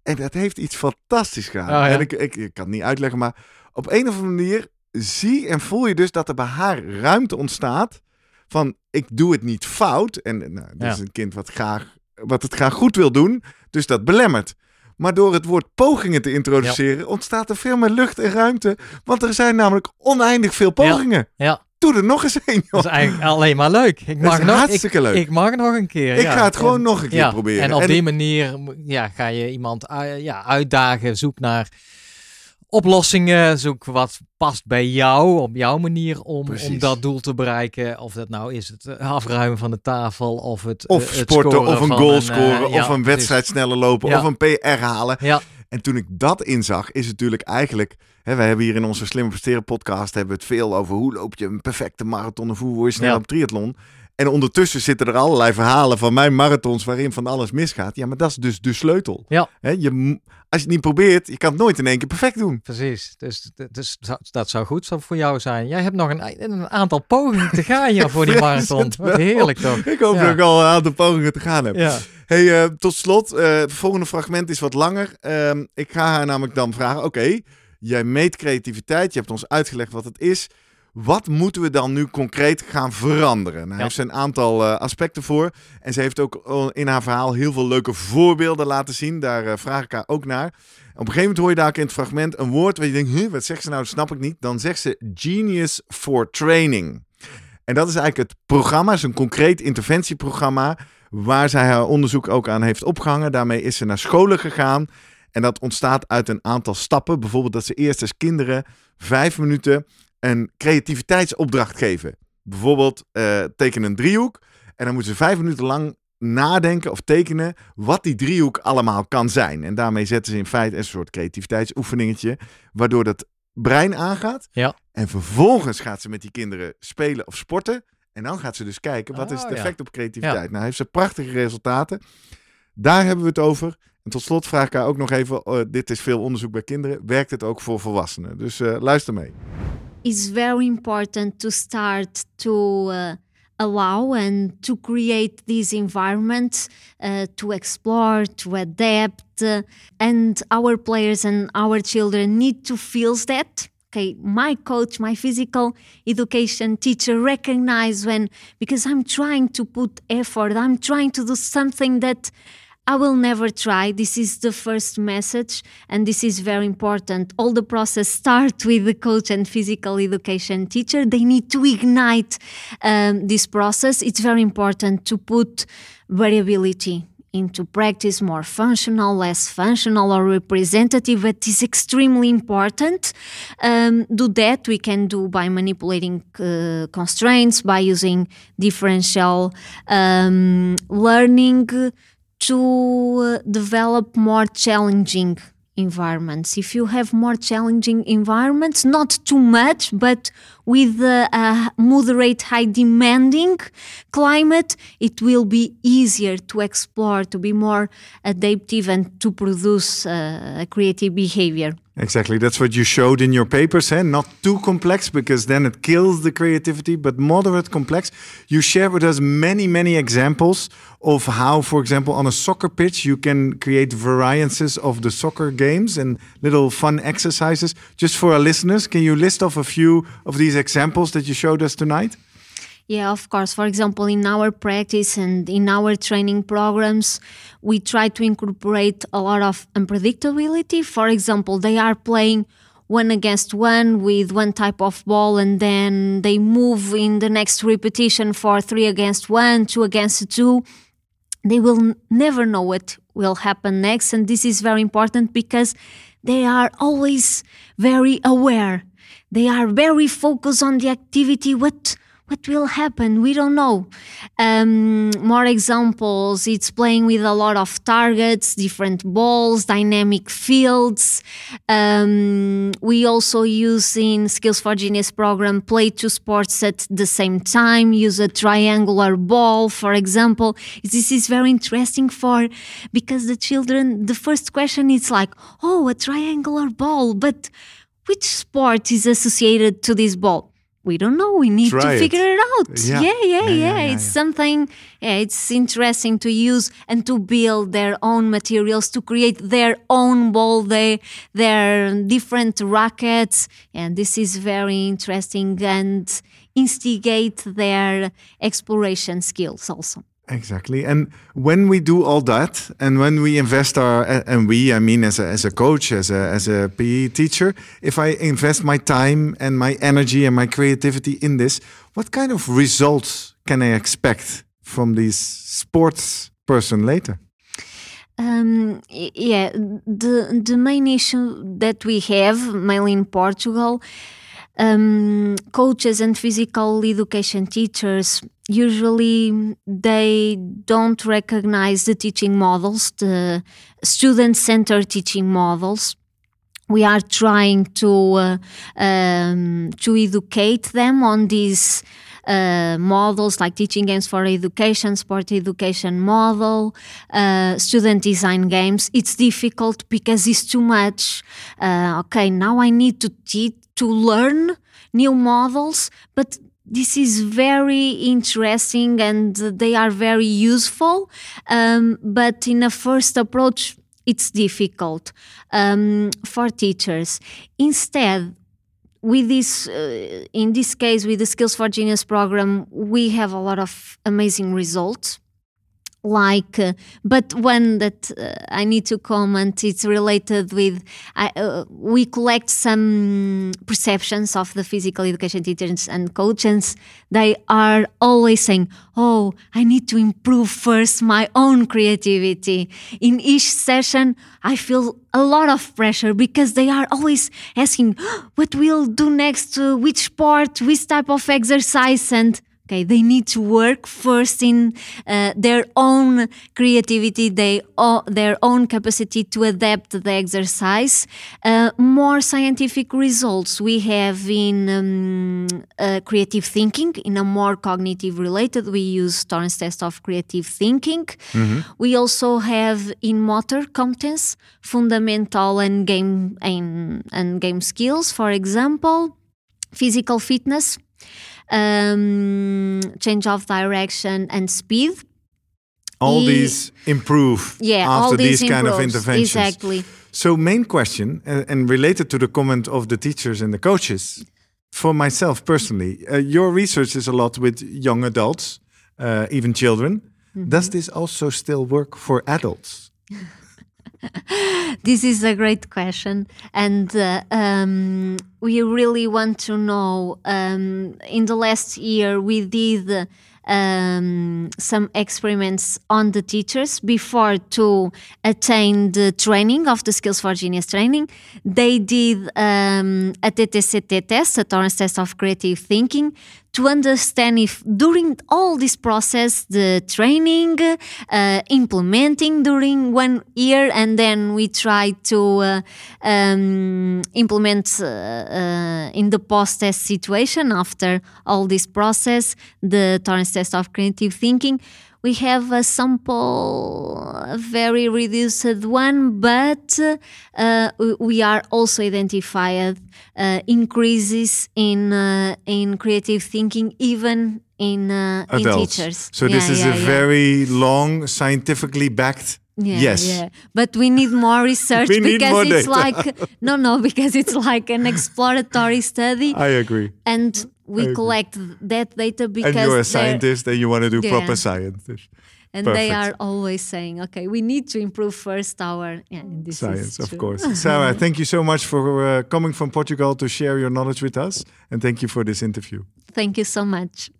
En dat heeft iets fantastisch gedaan. Oh, ja. En ik, ik, ik kan het niet uitleggen, maar op een of andere manier zie en voel je dus dat er bij haar ruimte ontstaat van ik doe het niet fout. En nou, dit Ja. is een kind wat, graag, wat het graag goed wil doen, dus dat belemmert. Maar door het woord pogingen te introduceren ontstaat er veel meer lucht en ruimte. Want er zijn namelijk oneindig veel pogingen. Ja, Doe er nog eens een, joh. dat is eigenlijk alleen maar leuk. Ik mag nog, hartstikke ik, leuk. Ik mag nog een keer. Ik ga het gewoon En- nog een keer proberen. En op En die manier ja, ga je iemand ui- ja, uitdagen, zoek naar oplossingen, zoek wat past bij jou, op jouw manier om, Precies. om dat doel te bereiken. Of dat nou is het eh, afruimen van de tafel of het Of eh, het sporten, scoren of een goal eh, scoren, ja, of een wedstrijd sneller lopen, Ja. of een PR halen. Ja, En toen ik dat inzag, is het natuurlijk eigenlijk... Hè, wij hebben hier in onze Slimme Presteren podcast hebben we het veel over hoe loop je een perfecte marathon of hoe word je snel op triathlon. En ondertussen zitten er allerlei verhalen van mijn marathons waarin van alles misgaat. Ja, maar dat is dus de sleutel. Ja. Je, als je het niet probeert, je kan het nooit in één keer perfect doen. precies. Dus, dus dat zou goed voor jou zijn. Jij hebt nog een, een aantal pogingen te gaan ja, voor die marathon. Wat heerlijk toch? Ik hoop Ja. dat ik al een aantal pogingen te gaan heb. Ja. Hey, eh, tot slot, eh, het volgende fragment is wat langer. Ehm, ik ga haar namelijk dan vragen: oké, jij meet creativiteit, je hebt ons uitgelegd wat het is. Wat moeten we dan nu concreet gaan veranderen? Nou, Ja. heeft ze een aantal eh, aspecten voor. En ze heeft ook in haar verhaal heel veel leuke voorbeelden laten zien. Daar eh, vraag ik haar ook naar. Op een gegeven moment hoor je daar in het fragment een woord waar je denkt: huh, wat zegt ze nou? Dat snap ik niet. Dan zegt ze Genius for Training. En dat is eigenlijk het programma, is een concreet interventieprogramma waar zij haar onderzoek ook aan heeft opgehangen. Daarmee is ze naar scholen gegaan. En dat ontstaat uit een aantal stappen. Bijvoorbeeld dat ze eerst als kinderen vijf minuten een creativiteitsopdracht geven. Bijvoorbeeld eh, teken een driehoek. En dan moeten ze vijf minuten lang nadenken of tekenen wat die driehoek allemaal kan zijn. En daarmee zetten ze in feite een soort creativiteitsoefeningetje. Waardoor dat brein aangaat. Ja. En vervolgens gaat ze met die kinderen spelen of sporten. En dan gaat ze dus kijken, wat is Oh, het ja. effect op creativiteit? Nou, heeft ze prachtige resultaten. Daar hebben we het over. En tot slot vraag ik haar ook nog even, eh, dit is veel onderzoek bij kinderen, werkt het ook voor volwassenen? Dus eh, luister mee. It's very important to start to uh, allow and to create these environments uh, to explore, to adapt, uh, and our players and our children need to feel that. Okay, my coach, my physical education teacher recognize when because I'm trying to put effort, I'm trying to do something that I will never try. This is the first message, and this is very important. All the process start with the coach and physical education teacher. They need to ignite um, this process. It's very important to put variability into practice, more functional, less functional, or representative. It is extremely important. Um, do that we can do by manipulating uh, constraints, by using differential um, learning to uh, develop more challenging environments. If you have more challenging environments, not too much, but with a, a, moderate, high demanding climate, it will be easier to explore, to be more adaptive, and to produce uh, creative behavior. Exactly. That's what you showed in your papers. Eh? Not too complex because then it kills the creativity, but moderate complex. You share with us many, many examples of how, for example, on a soccer pitch, you can create variances of the soccer games and little fun exercises. Just for our listeners, can you list off a few of these examples that you showed us tonight? Yeah, of course. For example, in our practice and in our training programs, we try to incorporate a lot of unpredictability. For example, they are playing one against one with one type of ball and then they move in the next repetition for three against one, two against two. They will never know what will happen next. And this is very important because they are always very aware. They are very focused on the activity. What what will happen? We don't know. Um, more examples it's playing with a lot of targets, different balls, dynamic fields. Um, we also use in Skills for Genius program play two sports at the same time, use a triangular ball, for example. This is very interesting for because the children, the first question is like, oh, a triangular ball, but which sport is associated to this ball? We don't know. We need Try to figure it, out. Yeah. yeah yeah yeah, yeah, yeah, it's something yeah, it's interesting to use and to build their own materials to create their own ball they, their different rackets and this is very interesting and instigate their exploration skills also Exactly. And when we do all that, and when we invest our, and we, I mean, as a, as a coach, as a, as a PE teacher, if I invest my time and my energy and my creativity in this, what kind of results can I expect from these sports person later? Um, yeah, the the main issue that we have, mainly in Portugal, um, coaches and physical education teachers usually they don't recognize the teaching models, the student-centered teaching models. We are trying to uh, um, to educate them on these uh, models like teaching games for education, sport education model, uh, student design games. It's difficult because it's too much. Uh, okay, now I need to teach to learn new models, but this is very interesting and they are very useful. Um, but in a first approach, it's difficult um, for teachers. Instead, with this uh, in this case with the skills for genius program we have a lot of amazing results like uh, but one that uh, i need to comment it's related with uh, we collect some perceptions of the physical education teachers and coaches. They are always saying oh i need to improve first my own creativity. In each session i feel a lot of pressure because they are always asking what we'll do next uh, which part which type of exercise? And Okay, they need to work first in uh, their own creativity, they, their own capacity to adapt the exercise. Uh, more scientific results we have in um, uh, creative thinking, in a more cognitive related. We use Torrance test of creative thinking. We also have in motor competence, fundamental and game and, and game skills, for example physical fitness, um, change of direction, and speed. All He- these improve Yeah, after these these kind of interventions. Exactly. So, main question, uh, and related to the comment of the teachers and the coaches, for myself personally, uh, your research is a lot with young adults, uh, even children. Mm-hmm. Does this also still work for adults? This is a great question, and uh, um, we really want to know. Um, in the last year, we did um, some experiments on the teachers before to attain the training of the Skills for Genius training. They did um, a TTCT test, a Torrance test of creative thinking, to understand if during all this process, the training, uh, implementing during one year, and then we try to uh, um, implement uh, uh, in the post-test situation after all this process, the Torrance test of creative thinking. We have a sample, a very reduced one, but uh, we- are also identified uh, increases in uh, in creative thinking, even in uh, in teachers. So, Yeah, this is yeah, a yeah. very long, scientifically backed Yeah, yes. yeah. But we need more research need because more it's data. like no, no, because it's like an exploratory study, I agree. and we collect that data because And you're a scientist and you want to do Yeah. proper science. and they are always saying, okay, we need to improve first our yeah, this Science, is of true. course. Sarah, thank you so much for uh, coming from Portugal to share your knowledge with us. And thank you for this interview. Thank you so much.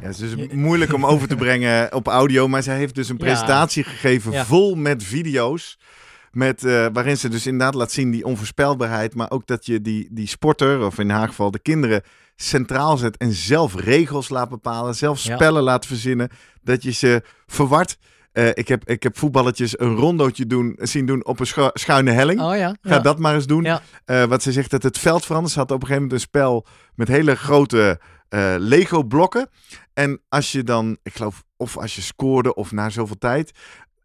Ja, het is dus moeilijk om over te brengen op audio, maar zij heeft dus een Ja. presentatie gegeven Ja. vol met video's. Met, eh, waarin ze dus inderdaad laat zien die onvoorspelbaarheid, maar ook dat je die, die sporter, of in haar geval de kinderen, centraal zet en zelf regels laat bepalen, zelf Ja. spellen laat verzinnen, dat je ze verward. Eh, ik, heb, ik heb voetballetjes een rondootje doen, zien doen op een schu- schuine helling. Oh ja. Ga ja. dat maar eens doen. Ja. Eh, wat ze zegt dat het veld verandert. Ze had op een gegeven moment een spel met hele grote eh, Lego-blokken. En als je dan, ik geloof, of als je scoorde of na zoveel tijd.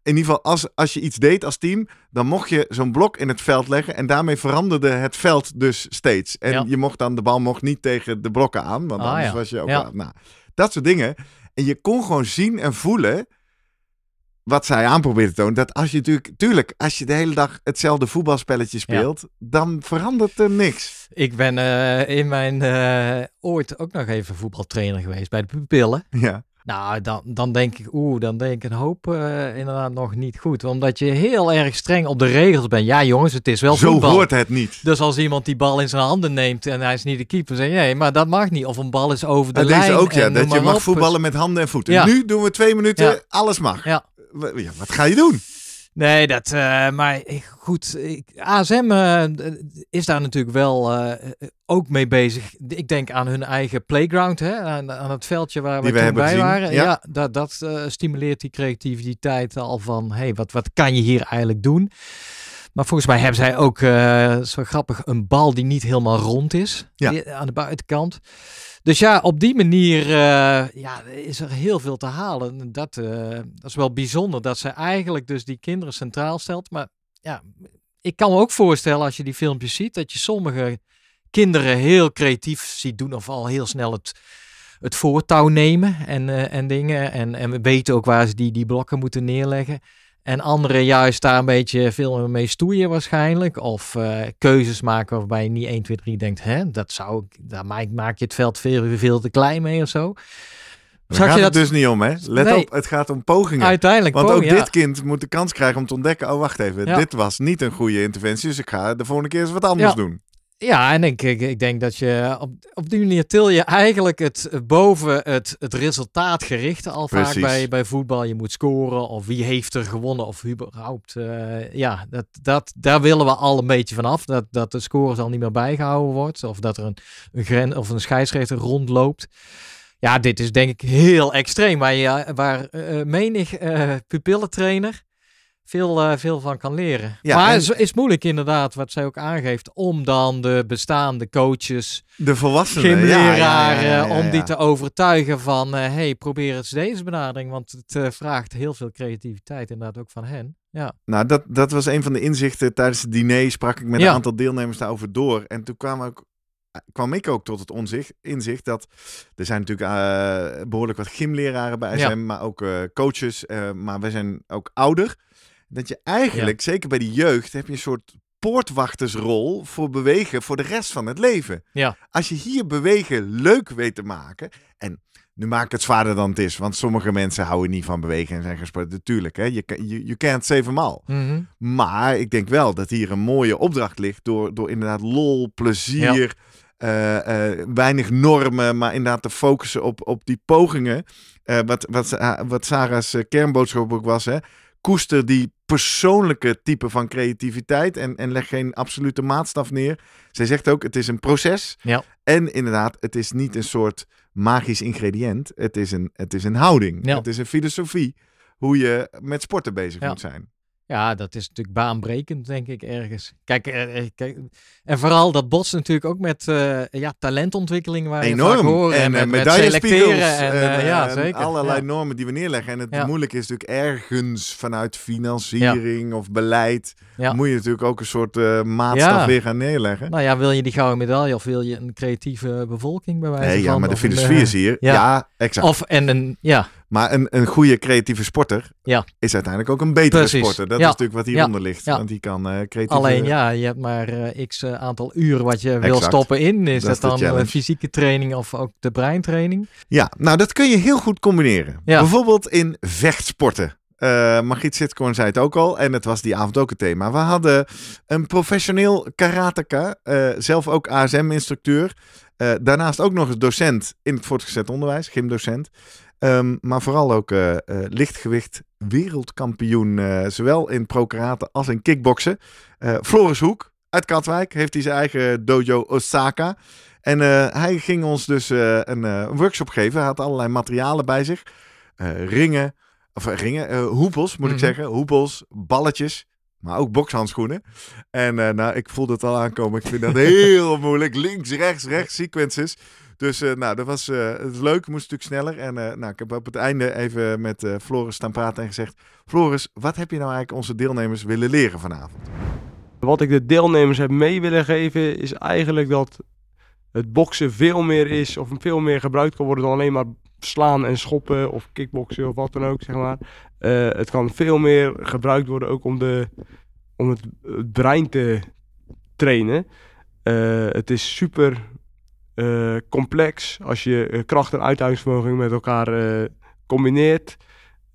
In ieder geval, als, als je iets deed als team, dan mocht je zo'n blok in het veld leggen. En daarmee veranderde het veld dus steeds. En Ja. je mocht dan, de bal mocht niet tegen de blokken aan. Want Ah, anders ja. was je ook Ja. Nou, dat soort dingen. En je kon gewoon zien en voelen wat zij aanprobeerde te tonen. Dat als je natuurlijk, tuurlijk, als je de hele dag hetzelfde voetbalspelletje speelt, dan verandert er niks. Ik ben eh, in mijn eh, ooit ook nog even voetbaltrainer geweest bij de pupillen. Ja, Nou, dan, dan denk ik, oeh, dan denk ik een hoop eh, inderdaad nog niet goed. Omdat je heel erg streng op de regels bent. Ja, jongens, het is wel zo voetbal. hoort het niet. Dus als iemand die bal in zijn handen neemt en hij is niet de keeper, zeg je nee, maar dat mag niet. Of een bal is over de En lijn. deze ook, ja, dat je mag op. voetballen met handen en voeten. Ja. Nu doen we twee minuten, Ja. alles mag. Ja, wat ga je doen? Nee, dat, eh, maar goed, ik, ASM eh, is daar natuurlijk wel eh, ook mee bezig. Ik denk aan hun eigen playground, hè, aan, aan het veldje waar Die we toen bij gezien, waren. ja. Ja, dat, dat stimuleert die creativiteit al van, hey, wat, wat kan je hier eigenlijk doen? Maar volgens mij hebben zij ook, zo grappig, een bal die niet helemaal rond is Ja. die- aan de buitenkant. Dus ja, op die manier eh, ja, is er heel veel te halen. Eh, dat is wel bijzonder dat ze eigenlijk dus die kinderen centraal stelt. Maar ja, ik kan me ook voorstellen als je die filmpjes ziet, dat je sommige kinderen heel creatief ziet doen of al heel snel het, het voortouw nemen en, eh, en dingen. En, en we weten ook waar ze die, die blokken moeten neerleggen. En anderen juist daar een beetje veel mee stoeien waarschijnlijk. Of eh, keuzes maken waarbij je niet 1, 2, 3 denkt, hè, dat zou ik, daar maak, maak je het veld veel, veel te klein mee of zo. Daar gaat je het dat dus niet om, hè? Let Nee. op, het gaat om pogingen. uiteindelijk? Want ook ja. dit kind moet de kans krijgen om te ontdekken... oh, wacht even, Ja. dit was niet een goede interventie... dus ik ga de volgende keer eens wat anders Ja. doen. Ja, en ik, ik, ik denk dat je op, op die manier til je eigenlijk het eh, boven het, het resultaat gerichte al vaak bij, bij voetbal. Je moet scoren of wie heeft er gewonnen of überhaupt. eh, ja, dat, dat, daar willen we al een beetje vanaf. Dat, dat de scores al niet meer bijgehouden wordt of dat er een, een, gren, of een scheidsrechter rondloopt. Ja, dit is denk ik heel extreem. Waar, je, waar eh, menig eh pupillentrainer veel, eh, veel van kan leren. Ja, maar en- het is, is moeilijk inderdaad, wat zij ook aangeeft, om dan de bestaande coaches, De volwassenen. ja, gymleraren, ja, om die te overtuigen van, eh hey, probeer eens deze benadering, want het eh, vraagt heel veel creativiteit inderdaad ook van hen. Ja, Nou, dat, dat was een van de inzichten tijdens het diner. Sprak ik met een aantal deelnemers daarover door. En toen kwam, ook, kwam ik ook tot het onzicht, inzicht dat er zijn natuurlijk eh, behoorlijk wat gymleraren bij Ja. maar ook coaches. maar wij zijn ook ouder. Dat je eigenlijk, zeker bij de jeugd, heb je een soort poortwachtersrol voor bewegen voor de rest van het leven. Ja. Als je hier bewegen leuk weet te maken. En nu maak ik het zwaarder dan het is, want sommige mensen houden niet van bewegen en zijn gesport. Natuurlijk, hè, je, je, je can't save them all. Mhm. Maar ik denk wel dat hier een mooie opdracht ligt door, door inderdaad lol, plezier, eh, eh, weinig normen, maar inderdaad te focussen op, op die pogingen. Eh, wat, wat, wat Sarah's kernboodschap ook was, hè. Koester die persoonlijke type van creativiteit en, en leg geen absolute maatstaf neer. Zij zegt ook, het is een proces. Ja. En inderdaad, het is niet een soort magisch ingrediënt. Het is een, het is een houding. Ja. Het is een filosofie hoe je met sporten bezig Ja. moet zijn. Ja, dat is natuurlijk baanbrekend, denk ik, ergens. Kijk, eh, eh, kijk en vooral dat botst natuurlijk ook met eh, ja, talentontwikkeling waar je vaak Enorm. hoort. En, met, selecteren. En, En, ja, en zeker. allerlei Ja. normen die we neerleggen. En het Ja. moeilijke is natuurlijk ergens vanuit financiering of beleid. Ja. Moet je natuurlijk ook een soort eh, maatstaf Ja. weer gaan neerleggen. Nou ja, wil je die gouden medaille of wil je een creatieve bevolking bij wijze Nee, ja, van? maar de een, filosofie eh, is hier. Ja, ja. exact. Of en een, ja, Maar een, een goede creatieve sporter Ja. is uiteindelijk ook een betere Precies. sporter. Dat Ja. is natuurlijk wat hieronder ligt. Ja. Want die kan eh creatief... alleen ja, je hebt maar eh, x eh, aantal uren wat je wil stoppen in. Is Dat dan eh, fysieke training of ook de breintraining? Ja, nou dat kun je heel goed combineren. Ja. Bijvoorbeeld in vechtsporten. Eh Margriet zei het ook al en het was die avond ook het thema. We hadden een professioneel karateka, eh, zelf ook ASM-instructeur. Eh, daarnaast ook nog eens docent in het voortgezet onderwijs, gymdocent. Ehm, maar vooral ook lichtgewicht wereldkampioen, zowel in pro-karate als in kickboksen. Floris Hoek uit Katwijk heeft hij zijn eigen dojo Osaka. En hij ging ons dus een, workshop geven. Hij had allerlei materialen bij zich. Ringen, of eh, ringen, eh, hoepels moet ik Mhm. zeggen. Hoepels, balletjes, maar ook bokshandschoenen. En eh, nou, ik voelde het al aankomen. Ik vind dat heel moeilijk. Links, rechts, rechts, sequences. Dus eh, nou, dat was eh, het leuk. Moest natuurlijk sneller. En eh, nou, ik heb op het einde even met eh, Floris staan praten en gezegd... Floris, wat heb je nou eigenlijk onze deelnemers willen leren vanavond? Wat ik de deelnemers heb mee willen geven is eigenlijk dat het boksen veel meer is of veel meer gebruikt kan worden dan alleen maar slaan en schoppen of kickboksen of wat dan ook, zeg maar. Eh, het kan veel meer gebruikt worden ook om, de, om het, brein te trainen. Eh, het is super eh, complex als je kracht en uithoudingsvermogen met elkaar combineert.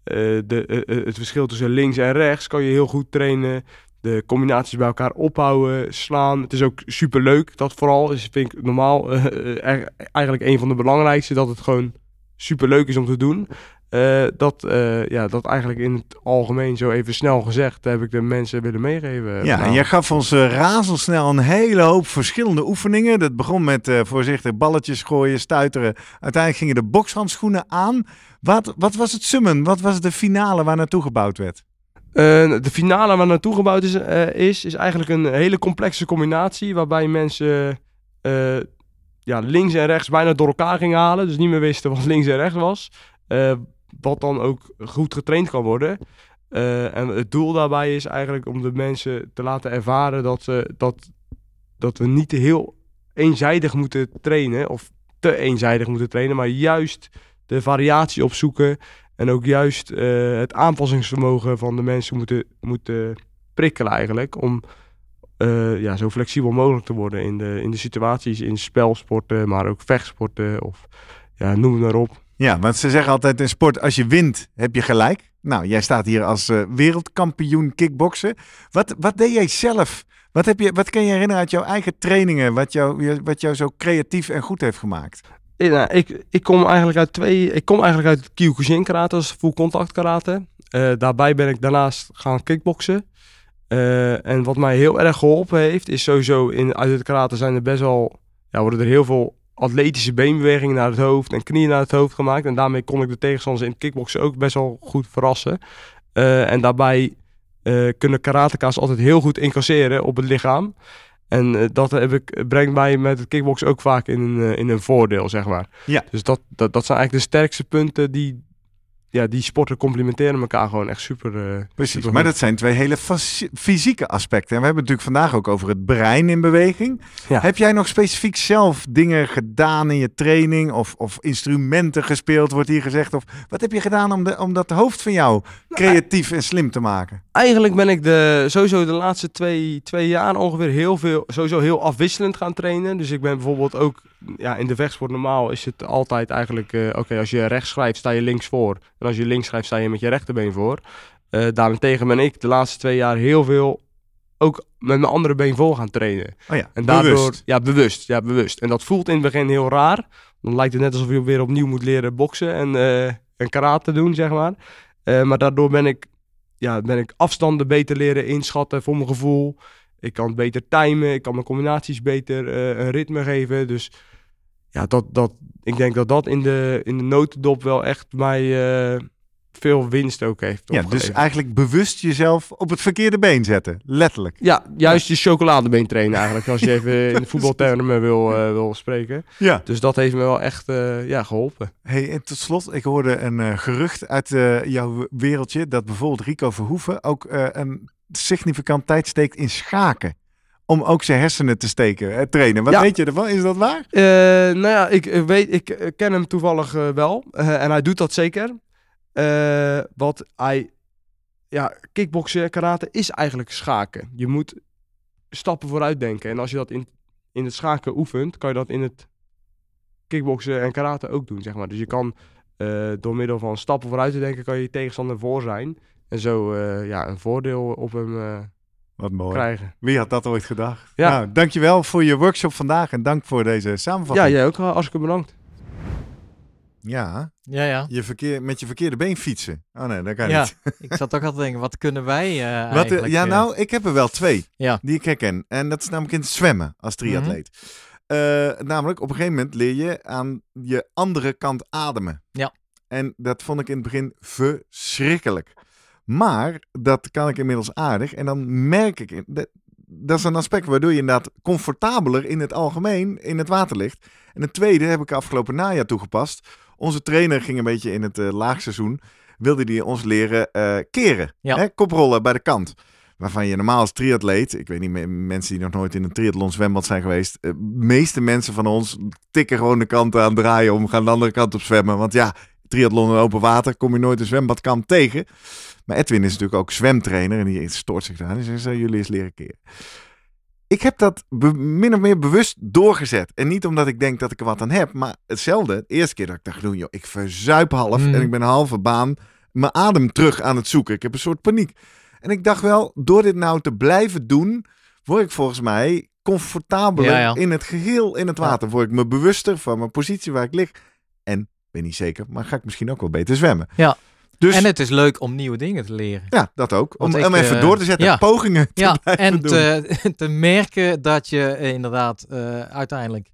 De, het verschil tussen links en rechts kan je heel goed trainen de combinaties bij elkaar ophouden, slaan. Het is ook super leuk, dat vooral. Dus vind ik normaal e- eigenlijk een van de belangrijkste, dat het gewoon super leuk is om te doen. Eh, dat, eh, ja, dat eigenlijk in het algemeen zo even snel gezegd, heb ik de mensen willen meegeven. Ja, en jij gaf ons eh, razendsnel een hele hoop verschillende oefeningen. Dat begon met voorzichtig balletjes gooien, stuiteren. Uiteindelijk gingen de bokshandschoenen aan. Wat, wat was het summen? Wat was de finale waar naartoe gebouwd werd? De finale waar naartoe gebouwd is, is, is eigenlijk een hele complexe combinatie. Waarbij mensen ja, links en rechts bijna door elkaar gingen halen. Dus niet meer wisten wat links en rechts was. Eh, wat dan ook goed getraind kan worden. Eh, en het doel daarbij is eigenlijk om de mensen te laten ervaren dat, ze, dat, dat we niet heel eenzijdig moeten trainen. Of te eenzijdig moeten trainen. Maar juist de variatie opzoeken. En ook juist eh, het aanpassingsvermogen van de mensen moeten, moeten prikkelen eigenlijk. Om eh, ja, zo flexibel mogelijk te worden in de, in de situaties, in spelsporten, maar ook vechtsporten of ja, noem het maar op. Ja, want ze zeggen altijd in sport, als je wint, heb je gelijk. Nou, jij staat hier als eh, wereldkampioen kickboksen. Wat, wat deed jij zelf? Wat, heb je, wat kan je herinneren uit jouw eigen trainingen, wat jou, wat jou zo creatief en goed heeft gemaakt? Ja, nou, ik, ik kom eigenlijk uit twee. Ik kom eigenlijk uit Kyokushin karate, is full contact karate. Eh, daarbij ben ik daarnaast gaan kickboksen. Eh, en wat mij heel erg geholpen heeft, is sowieso in uit het karate zijn er best wel, ja, worden er heel veel atletische beenbewegingen naar het hoofd en knieën naar het hoofd gemaakt. En daarmee kon ik de tegenstanders in het kickboksen ook best wel goed verrassen. Eh, en daarbij eh, kunnen karateka's altijd heel goed incasseren op het lichaam. En dat heb ik, brengt mij met het kickboksen ook vaak in een, in een voordeel, zeg maar. Ja. Dus dat, dat, dat zijn eigenlijk de sterkste punten die, ja, die sporten complementeren elkaar gewoon echt super. eh, Precies, maar dat zijn twee hele fysieke aspecten. En we hebben het natuurlijk vandaag ook over het brein in beweging. Ja. Heb jij nog specifiek zelf dingen gedaan in je training of, of instrumenten gespeeld, wordt hier gezegd? Of wat heb je gedaan om, de, om dat hoofd van jou creatief en slim te maken? Eigenlijk ben ik de, sowieso de laatste twee, twee jaar ongeveer heel veel, sowieso heel afwisselend gaan trainen. Dus ik ben bijvoorbeeld ook, ja, in de vechtsport normaal is het altijd eigenlijk, eh, oké, als je rechts schrijft sta je links voor. En als je links schrijft sta je met je rechterbeen voor. Eh, daarentegen ben ik de laatste twee jaar heel veel ook met mijn andere been voor gaan trainen. Oh ja, En daardoor, bewust. ja, bewust, ja, bewust. En dat voelt in het begin heel raar. Dan lijkt het net alsof je weer opnieuw moet leren boksen en, eh en karate doen, zeg maar. Eh, maar daardoor ben ik, ja, ben ik afstanden beter leren inschatten voor mijn gevoel. Ik kan beter timen, ik kan mijn combinaties beter een ritme geven. Dus ja, dat, dat, ik denk dat dat in de, in de notendop wel echt mij eh, veel winst ook heeft Ja, dus eigenlijk bewust jezelf op het verkeerde been zetten. Letterlijk. Ja, juist je chocoladebeen trainen eigenlijk. Als je even in de voetbaltermen wil, eh, wil spreken. Ja. Dus dat heeft me wel echt eh, ja, geholpen. Hey, en tot slot, ik hoorde een gerucht uit jouw wereldje dat bijvoorbeeld Rico Verhoeven ook een significant tijd steekt in schaken. Om ook zijn hersenen te steken, eh, trainen. Wat Ja. weet je ervan? Is dat waar? Eh, nou ja, ik eh, weet, ik eh, ken hem toevallig wel. En hij doet dat zeker. Wat hij, ja, kickboksen, karate is eigenlijk schaken. Je moet stappen vooruit denken. En als je dat in, in het schaken oefent, kan je dat in het kickboksen en karate ook doen, zeg maar. Dus je kan door middel van stappen vooruit te denken, kan je je tegenstander voor zijn. En zo ja, een voordeel op hem Wat mooi. krijgen. Wie had dat ooit gedacht? Ja. Nou, dankjewel voor je workshop vandaag en dank voor deze Ja, samenvatting. jij ook. eh, Hartstikke bedankt. Ja, Ja, ja. je verkeer, met je verkeerde been fietsen. Oh nee, dat kan Ja, niet. ik zat ook al te denken, wat kunnen wij eh Wat, eh, eigenlijk... ja, eh, nou, ik heb er wel twee Ja. die ik herken. En dat is namelijk in het zwemmen als triatleet. Eh, namelijk, op een gegeven moment leer je aan je andere kant ademen. Ja. En dat vond ik in het begin verschrikkelijk. Maar dat kan ik inmiddels aardig. En dan merk ik, dat, dat is een aspect waardoor je inderdaad comfortabeler in het algemeen in het water ligt. En het tweede heb ik afgelopen najaar toegepast. Onze trainer ging een beetje in het eh, laagseizoen, wilde die ons leren eh, keren. Ja. Hè, koprollen bij de kant. Waarvan je normaal als triatleet, ik weet niet, me- mensen die nog nooit in een triathlon zwembad zijn geweest, de meeste mensen van ons tikken gewoon de kant aan, draaien om, gaan de andere kant op zwemmen. Want ja, triathlon in open water kom je nooit een zwembadkant tegen. Maar Edwin is natuurlijk ook zwemtrainer en die stoort zich daar. Hij zei, jullie eens leren keren. Ik heb dat min of meer bewust doorgezet. En niet omdat ik denk dat ik er wat aan heb, maar hetzelfde. De eerste keer dat ik dacht, doen, joh, ik verzuip half Mm. en ik ben een halve baan mijn adem terug aan het zoeken. Ik heb een soort paniek. En ik dacht wel, door dit nou te blijven doen, word ik volgens mij comfortabeler Ja, ja. in het geheel in het water. Word ik me bewuster van mijn positie waar ik lig. En, weet niet zeker, maar ga ik misschien ook wel beter zwemmen. Ja. Dus En het is leuk om nieuwe dingen te leren. ja, dat ook. Om, Want ik, om even eh, door te zetten, ja. pogingen te Ja, en doen. te, te merken dat je eh, inderdaad eh, uiteindelijk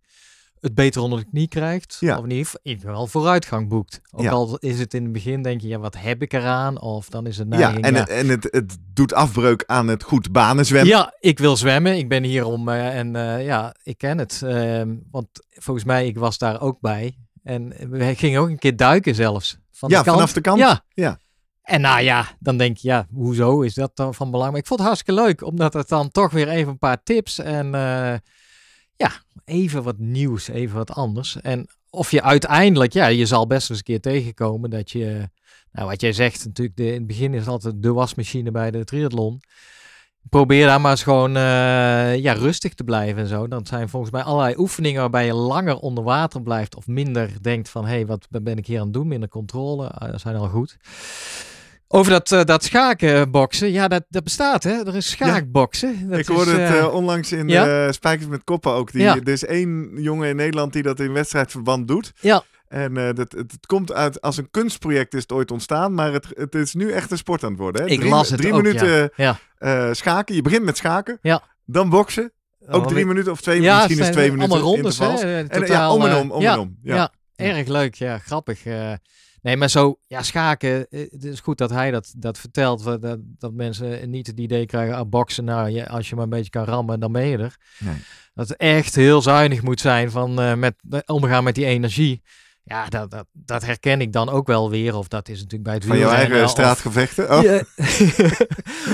het beter onder de knie krijgt. Ja. Of in ieder, geval, vooruitgang boekt. Ook Ja. al is het in het begin denk je, ja, wat heb ik eraan? Of dan is het ja, neiging, en, ja, Het, en het, het doet afbreuk aan het goed banen zwemmen. Ja, ik wil zwemmen. Ik ben hier om en ja, ik ken het. Ehm, want volgens mij, ik was daar ook bij. En we gingen ook een keer duiken zelfs. Van Ja, de kant. vanaf de kant. Ja. Ja. En nou ja, dan denk je, ja, hoezo is dat dan van belang? Maar ik vond het hartstikke leuk, omdat het dan toch weer even een paar tips en eh, ja, even wat nieuws, even wat anders. En of je uiteindelijk, ja, je zal best eens een keer tegenkomen dat je, nou wat jij zegt natuurlijk, de, in het begin is altijd de wasmachine bij de triathlon. Probeer daar maar eens gewoon eh, ja, rustig te blijven en zo. Dan zijn volgens mij allerlei oefeningen waarbij je langer onder water blijft of minder denkt van, hé, hey, wat ben ik hier aan het doen? Minder controle, eh, dat zijn al goed. Over dat, eh, dat schakenboksen, ja, dat, dat bestaat, hè? Er is schaakboksen. Dat ik hoorde is, het onlangs in ja? Spijkers met Koppen ook. Die, Ja. Er is één jongen in Nederland die dat in wedstrijdverband doet. Ja. En eh, dat, het, het komt uit, als een kunstproject is het ooit ontstaan, maar het, het is nu echt een sport aan het worden. Hè? Ik drie, las het drie ook, minuten ja. eh, schaken. Je begint met schaken, Ja. dan boksen. Ook drie minuten of twee, ja, misschien is twee minuten allemaal rondes, hè? eh, En, ja, om en om, om ja, en om. Ja. Ja, erg leuk, ja, grappig. Nee, maar zo, ja, schaken. Het is goed dat hij dat, dat vertelt. Dat, dat mensen niet het idee krijgen, ah, boksen, nou, je, als je maar een beetje kan rammen, dan ben je er. Nee. Dat het echt heel zuinig moet zijn van met omgaan met die energie. Ja, dat, dat, dat herken ik dan ook wel weer. Of dat is natuurlijk bij het Van jouw eigen of- straatgevechten? Oh.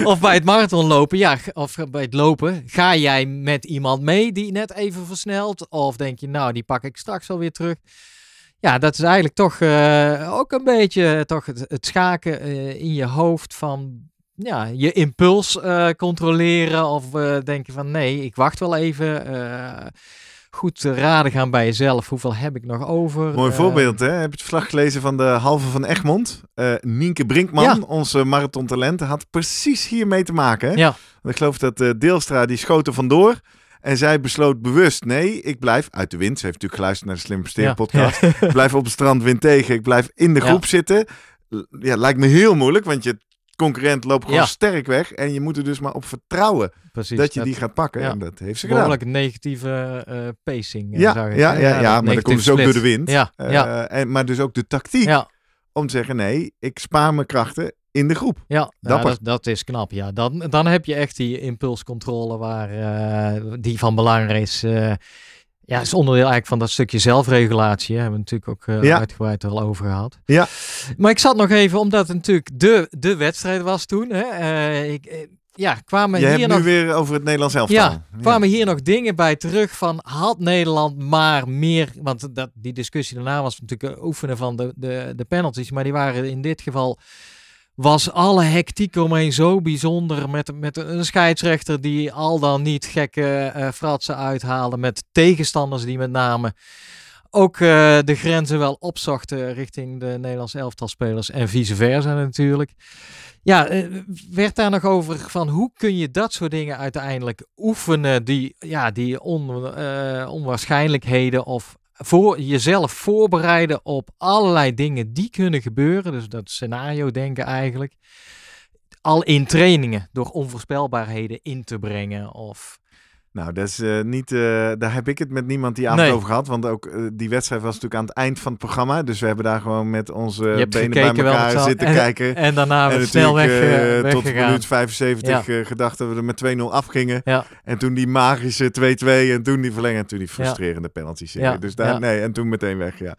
of bij het marathonlopen, ja, of bij het lopen. Ga jij met iemand mee die net even versnelt? Of denk je, nou, die pak ik straks wel weer terug? Ja, dat is eigenlijk toch eh, ook een beetje toch het, het schaken eh, in je hoofd van ja, je impuls eh, controleren. Of eh, denk je van nee, ik wacht wel even. Goed te raden gaan bij jezelf. Hoeveel heb ik nog over? Mooi Eh, voorbeeld, hè? Heb je het verslag gelezen van de halve van Egmond? Eh Nienke Brinkman, Ja. onze marathontalent, had precies hiermee te maken. Hè? Ja. Want ik geloof dat eh, Deelstra, die schoot er vandoor. En zij besloot bewust, nee, ik blijf uit de wind. Ze heeft natuurlijk geluisterd naar de Slim Presteren Ja. podcast. Ik blijf op het strand wind tegen. Ik blijf in de groep zitten. Ja, lijkt me heel moeilijk, want je concurrent loopt gewoon Ja. sterk weg. En je moet er dus maar op vertrouwen Precies, dat je die gaat pakken. ja. En dat heeft ze gedaan. Behoorlijk negatieve eh, pacing. eh, Ja, zag ja, ik, ja, ja, maar dat komt dus ook door de wind. Ja, ja, en, maar dus ook de tactiek om te zeggen, nee, ik spaar mijn krachten in de groep. ja. Dat, dat is knap. Ja. Dan, dan heb je echt die impulscontrole waar, die van belang is. Ja, is onderdeel eigenlijk van dat stukje zelfregulatie. Hè. Hebben we natuurlijk ook eh, Ja. uitgebreid al over gehad. Ja. Maar ik zat nog even, omdat het natuurlijk de, de wedstrijd was toen. Hè. Eh, ik, eh, ja, kwamen je hier hebt nog nu weer over het Nederlands elftal. Ja, kwamen hier nog dingen bij terug van had Nederland maar meer, want dat, die discussie daarna was natuurlijk oefenen van de, de, de penalties, maar die waren in dit geval, was alle hectiek omheen zo bijzonder met, met een scheidsrechter die al dan niet gekke eh, fratsen uithaalde, met tegenstanders die met name ook eh, de grenzen wel opzochten richting de Nederlandse elftalspelers en vice versa natuurlijk. Ja, eh, werd daar nog over van hoe kun je dat soort dingen uiteindelijk oefenen, die, ja, die on, onwaarschijnlijkheden of voor jezelf voorbereiden op allerlei dingen die kunnen gebeuren. Dus dat scenario denken eigenlijk. Al in trainingen door onvoorspelbaarheden in te brengen of Nou, dat is eh, niet, eh, daar heb ik het met niemand die avond Nee. over gehad. Want ook eh, die wedstrijd was natuurlijk aan het eind van het programma. Dus we hebben daar gewoon met onze benen bij gekeken elkaar zitten en, kijken. en daarna en weer snel weg, tot minuut 75 eh, gedacht dat we er met 2-0 afgingen. Ja. En toen die magische 2-2 en toen die verlenging en toen die frustrerende penalty Ja, Dus daar, ja. nee, en toen meteen weg, ja.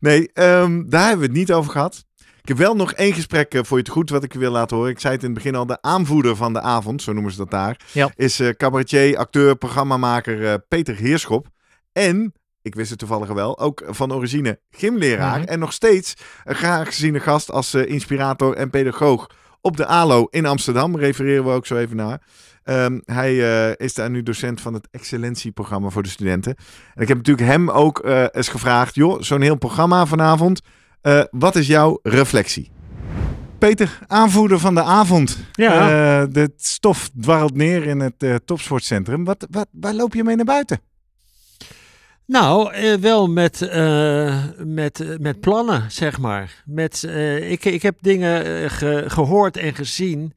Nee, ehm, daar hebben we het niet over gehad. Ik heb wel nog één gesprek eh, voor je het goed wat ik je wil laten horen. Ik zei het in het begin al, de aanvoerder van de avond, zo noemen ze dat daar, Ja. is eh, cabaretier, acteur, programmamaker eh, Peter Heerschop. En, ik wist het toevallig wel, ook van origine gymleraar. Mhm. En nog steeds een graag geziene gast als inspirator en pedagoog op de ALO in Amsterdam. Refereren we ook zo even naar. Ehm, hij is daar nu docent van het excellentieprogramma voor de studenten. En ik heb natuurlijk hem ook eh, eens gevraagd, joh, zo'n heel programma vanavond. Eh, wat is jouw reflectie? Peter, aanvoerder van de avond. Ja. Eh, de stof dwarrelt neer in het eh, topsportcentrum. Wat, wat, waar loop je mee naar buiten? Nou, eh, wel met, eh, met, met plannen, zeg maar. Met, eh, ik, ik heb dingen eh, ge- gehoord en gezien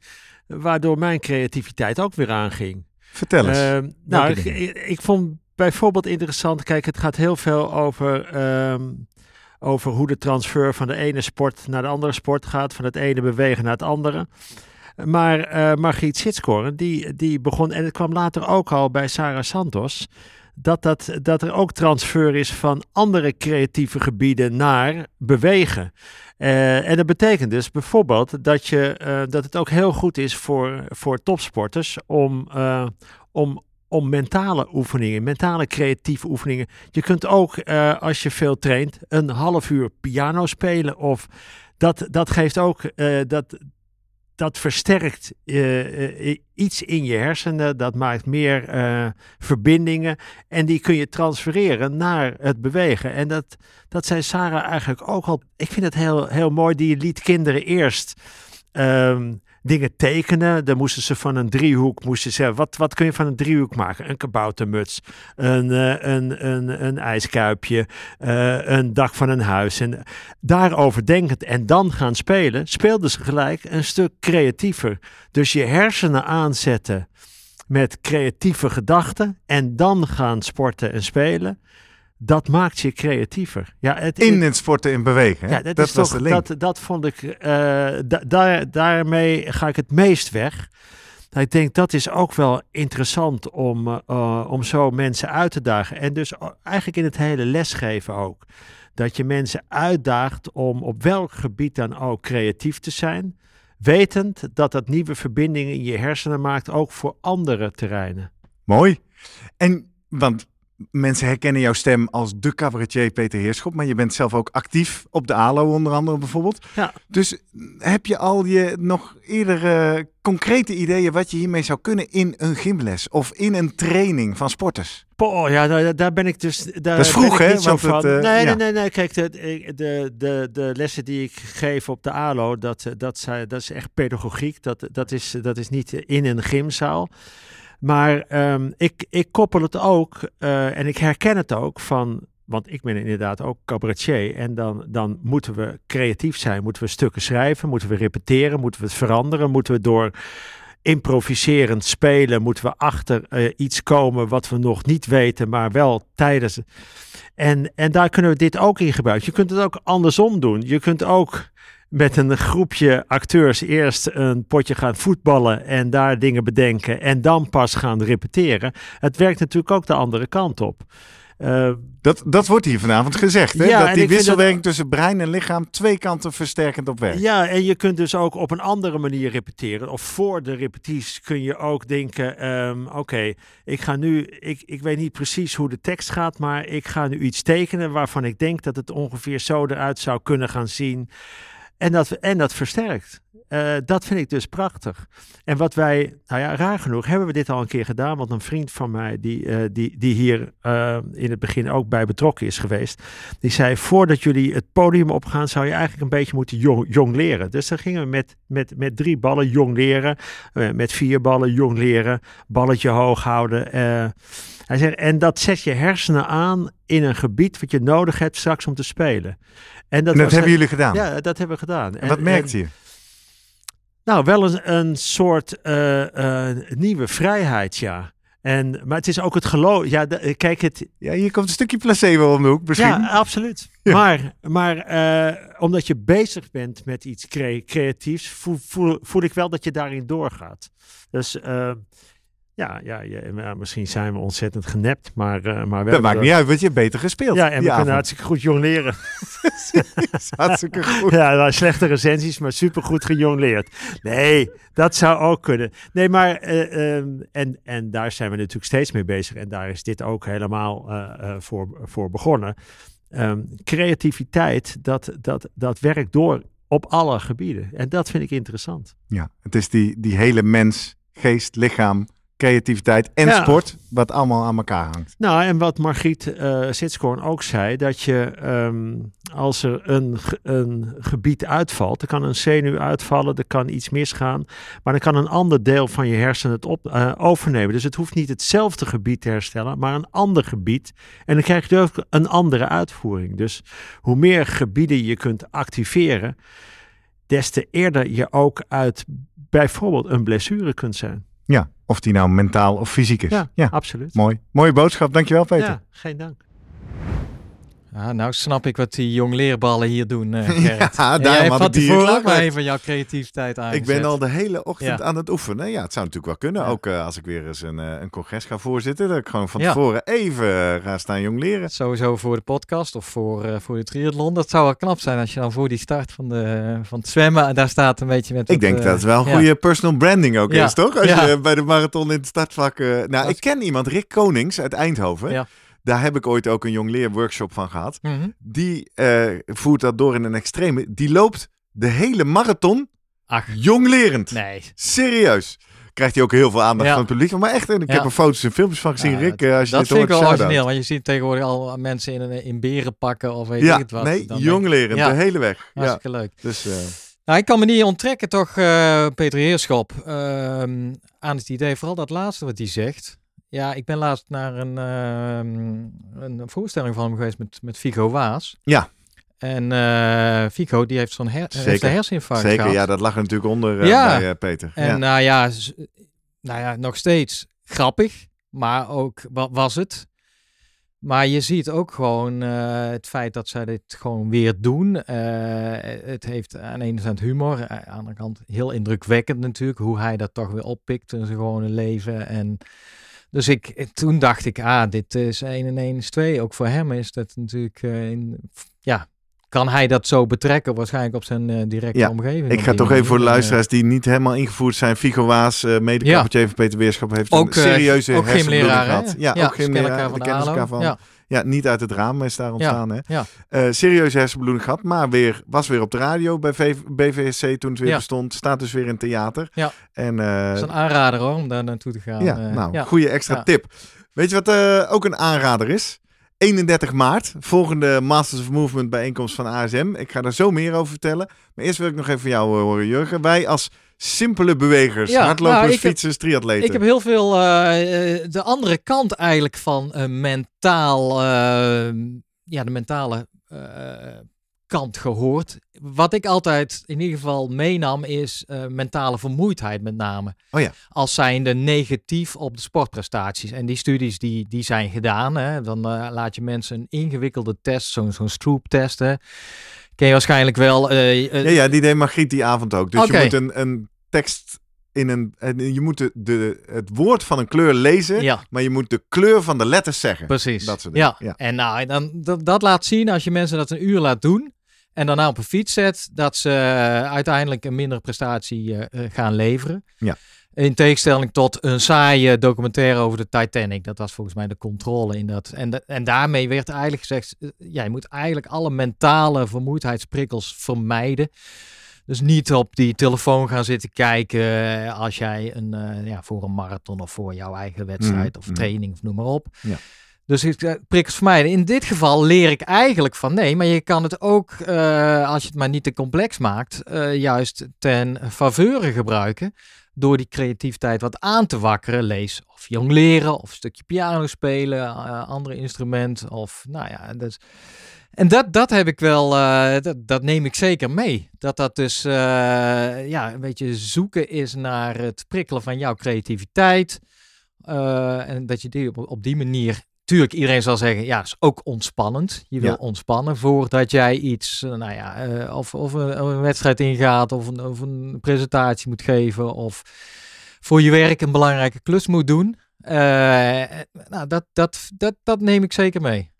waardoor mijn creativiteit ook weer aanging. Vertel eens. Ehm, nou, ik, ik vond bijvoorbeeld interessant, kijk, het gaat heel veel over, ehm, over hoe de transfer van de ene sport naar de andere sport gaat, van het ene bewegen naar het andere. Maar eh Margriet Sitskoren, die, die begon, en het kwam later ook al bij Sarah Santos, dat, dat, dat er ook transfer is van andere creatieve gebieden naar bewegen. Eh, en dat betekent dus bijvoorbeeld dat, je, eh, dat het ook heel goed is voor, voor topsporters om, om, om mentale oefeningen, mentale creatieve oefeningen. Je kunt ook, eh, als je veel traint, een half uur piano spelen. Of dat, dat geeft ook, eh, dat, dat versterkt eh, iets in je hersenen. Dat maakt meer verbindingen. En die kun je transfereren naar het bewegen. En dat, dat zei Sarah eigenlijk ook al. Ik vind het heel, heel mooi. Die liet kinderen eerst ehm, dingen tekenen. Dan moesten ze van een driehoek, moesten ze, wat, wat kun je van een driehoek maken? Een kaboutermuts, een, eh, een, een, een ijskuipje, eh, een dak van een huis. En daarover denkend en dan gaan spelen, speelden ze gelijk een stuk creatiever. Dus je hersenen aanzetten met creatieve gedachten en dan gaan sporten en spelen. Dat maakt je creatiever. Ja, het, In het sporten en bewegen. Hè? ja, dat, dat is was toch, de link. dat, dat vond ik, eh, da- daar, daarmee ga ik het meest weg. Ik denk dat is ook wel interessant om, eh, eh, om zo mensen uit te dagen. En dus eigenlijk in het hele lesgeven ook. Dat je mensen uitdaagt om op welk gebied dan ook creatief te zijn. Wetend dat dat nieuwe verbindingen in je hersenen maakt, ook voor andere terreinen. Mooi. En, want mensen herkennen jouw stem als de cabaretier Peter Heerschop, maar je bent zelf ook actief op de ALO onder andere bijvoorbeeld. Ja. Dus heb je al je nog eerder concrete ideeën wat je hiermee zou kunnen in een gymles of in een training van sporters? Oh ja, daar, daar ben ik dus. Daar Dat is vroeg, hè? eh, nee, ja. nee, nee, nee. Kijk, de, de, de, de lessen die ik geef op de ALO, dat, dat, zijn- dat is echt pedagogiek. Dat, dat, is, dat is niet in een gymzaal. Maar ehm, ik, ik koppel het ook eh, en ik herken het ook van. Want ik ben inderdaad ook cabaretier. En dan, dan moeten we creatief zijn. Moeten we stukken schrijven. Moeten we repeteren. Moeten we het veranderen. Moeten we door improviserend spelen. Moeten we achter eh, iets komen wat we nog niet weten. Maar wel tijdens. En, en daar kunnen we dit ook in gebruiken. Je kunt het ook andersom doen. Je kunt ook met een groepje acteurs eerst een potje gaan voetballen en daar dingen bedenken en dan pas gaan repeteren. Het werkt natuurlijk ook de andere kant op. Eh, Dat, dat wordt hier vanavond gezegd, hè? Ja, dat die wisselwerking dat- tussen brein en lichaam twee kanten versterkend op werkt. ja, en je kunt dus ook op een andere manier repeteren. Of voor de repetities kun je ook denken: ehm, oké, ik ga nu, ik, ik weet niet precies hoe de tekst gaat, maar ik ga nu iets tekenen waarvan ik denk dat het ongeveer zo eruit zou kunnen gaan zien. En dat, en dat versterkt. Eh, dat vind ik dus prachtig. En wat wij, nou ja, raar genoeg hebben we dit al een keer gedaan. Want een vriend van mij, die, eh, die, die hier eh, in het begin ook bij betrokken is geweest, die zei: Voordat jullie het podium opgaan, zou je eigenlijk een beetje moeten jong, leren. Dus dan gingen we met, met, met drie ballen jong leren, met vier ballen jong leren, balletje hoog houden. hij zegt: En dat zet je hersenen aan in een gebied wat je nodig hebt straks om te spelen. En En dat hebben jullie gedaan. Ja, dat hebben we gedaan. En wat merkte je? Nou, wel een, een soort eh, eh, nieuwe vrijheid, ja. En, maar het is ook het geloof. Ja, de- kijk, het. Ja, hier komt een stukje placebo om de hoek misschien. Ja, absoluut. Ja. Maar, maar eh, omdat je bezig bent met iets cre- creatiefs, voel, voel, voel ik wel dat je daarin doorgaat. Dus eh, ja, ja, ja, misschien zijn we ontzettend genept, maar, eh, maar dat maakt niet uit, want je hebt beter gespeeld. Ja, en we die kunnen avond. hartstikke goed jongleren. hartstikke goed. Ja, slechte recensies, maar supergoed gejongleerd. Nee, dat zou ook kunnen. Nee, maar eh, ehm, en, en daar zijn we natuurlijk steeds mee bezig. En daar is dit ook helemaal eh, voor, voor begonnen. Ehm, creativiteit, dat, dat, dat werkt door op alle gebieden. En dat vind ik interessant. Ja, het is die, die hele mens, geest, lichaam, creativiteit en Ja. sport, wat allemaal aan elkaar hangt. Nou, en wat Margriet eh Sitskoorn ook zei, dat je ehm, als er een, een gebied uitvalt, er kan een zenuw uitvallen, er kan iets misgaan, maar dan kan een ander deel van je hersenen het op, eh, overnemen. Dus het hoeft niet hetzelfde gebied te herstellen, maar een ander gebied. En dan krijg je ook een andere uitvoering. Dus hoe meer gebieden je kunt activeren, des te eerder je ook uit bijvoorbeeld een blessure kunt zijn. Ja, of die nou mentaal of fysiek is. Ja, Ja, absoluut. mooi. Mooie boodschap, dankjewel Peter. Ja, geen dank. Ja, nou snap ik wat die jongleerballen hier doen, eh Gerrit. Ja, En daarom had ik die ook maar even jouw creativiteit Ik aangezet. ben al de hele ochtend Ja. aan het oefenen. Ja, het zou natuurlijk wel kunnen. Ja. Ook eh, als ik weer eens een, eh, een congres ga voorzitten. Dat ik gewoon van Ja. tevoren even ga staan jong leren. Sowieso voor de podcast of voor, voor de triathlon. Dat zou wel knap zijn als je dan voor die start van, de, van het zwemmen en daar staat een beetje met Ik wat, denk dat het wel een ja. goede personal branding ook Ja. is, toch? Als Ja. je bij de marathon in het startvak... nou, ik ken iemand, Rick Konings uit Eindhoven. Ja. Daar heb ik ooit ook een jong leerworkshop van gehad. Mhm. Die eh, voert dat door in een extreme. Die loopt de hele marathon Ach. jonglerend. Nee. Serieus. Krijgt hij ook heel veel aandacht Ja. van het publiek. Maar echt, en ik Ja. heb er foto's en filmpjes van gezien. Ja, Rick, eh, als je dat dit vind ik wel origineel, want je ziet tegenwoordig al mensen in, een- in beren pakken of weet ik het wat. nee, Ja. de hele weg. Ja, Hartstikke leuk. dus... eh, Nou, ik kan me niet onttrekken toch, eh, Peter Heerschop, ehm, aan het idee, vooral dat laatste wat hij zegt. Ja, ik ben laatst naar een, ehm, een voorstelling van hem geweest met, met Figo Waas. Ja. En eh Figo, die heeft zo'n her heeft Zeker. een herseninfarct zeker, gehad. ja, dat lag er natuurlijk onder eh, Ja. bij eh, Peter. En ja. nou ja, nou ja, nog steeds grappig, maar ook wa- was het. Maar je ziet ook gewoon het feit dat zij dit gewoon weer doen. Het heeft aan de ene kant humor, aan de andere kant heel indrukwekkend natuurlijk. Hoe hij dat toch weer oppikt in zijn gewone leven. En dus ik, toen dacht ik, ah, dit is 1 en 1 is 2. Ook voor hem is dat natuurlijk, in, ja, kan hij dat zo betrekken waarschijnlijk op zijn uh, directe Ja, omgeving. Ik ga toch even voor de luisteraars die niet helemaal ingevoerd zijn. Figo Waas, uh, mede van Peter Weerschap, heeft Ook, een eh, serieuze ook gehad. Ja, Ja, ook. Skelleka De van de kennis ALO. Ja. Ja, niet uit het raam is daar ontstaan. Hè? Ja. Eh, serieuze hersenbloeding gehad, maar weer, was weer op de radio bij BVSC toen het weer Ja. bestond. Staat dus weer in theater. Ja. En, eh, Dat is een aanrader hoor, om daar naartoe te gaan. ja, eh, nou, ja. goede extra Ja. tip. Weet je wat ook een aanrader is? 31 maart, volgende Masters of Movement bijeenkomst van ASM. Ik ga daar zo meer over vertellen. Maar eerst wil ik nog even van jou horen, Jurgen. Wij als simpele bewegers, Ja, hardlopers, nou, fietsers, triatleten. Ik heb heel veel eh, eh, de andere kant eigenlijk van eh, mentaal, ja, de mentale kant gehoord. Wat ik altijd in ieder geval meenam is mentale vermoeidheid met name. Oh ja. Als zijnde negatief op de sportprestaties. En die studies die, die zijn gedaan. Hè, dan laat je mensen een ingewikkelde test, zo'n zo'n Stroop-test. hè. Ken je waarschijnlijk wel. eh, eh, Ja, ja, die deed Margriet die avond ook. Dus je moet een, een tekst in een... en Je moet de, de, het woord van een kleur lezen, ja. maar je moet de kleur van de letters zeggen. Precies. Dat soort ja. Ja. En nou, dan, dat, dat laat zien als je mensen dat een uur laat doen. En daarna op een fiets zet, dat ze eh, uiteindelijk een mindere prestatie gaan leveren. Ja. In tegenstelling tot een saaie documentaire over de Titanic. Dat was volgens mij de controle in dat. En, de- en daarmee werd eigenlijk gezegd: eh, ja, je moet eigenlijk alle mentale vermoeidheidsprikkels vermijden. Dus niet op die telefoon gaan zitten kijken eh, als jij een, eh, ja, voor een marathon of voor jouw eigen wedstrijd Mhm, of mhm. training of noem maar op. Ja. Dus ik prikkels vermijden. In dit geval leer ik eigenlijk van nee, maar je kan het ook, als je het maar niet te complex maakt, juist ten faveur gebruiken. Door die creativiteit wat aan te wakkeren. Lees of jong leren, of een stukje piano spelen, eh andere instrument. Of nou ja, dus. En dat, dat heb ik wel, eh, dat, dat neem ik zeker mee. Dat dat dus eh, ja, een beetje zoeken is naar het prikkelen van jouw creativiteit. En dat je die op die manier. Tuurlijk, iedereen zal zeggen, ja, is ook ontspannend. Je wil Ja. ontspannen voordat jij iets, eh, nou ja, eh, of, of een, een wedstrijd ingaat, of een, of een presentatie moet geven, of voor je werk een belangrijke klus moet doen. Eh, nou, dat, dat, dat, dat neem ik zeker mee.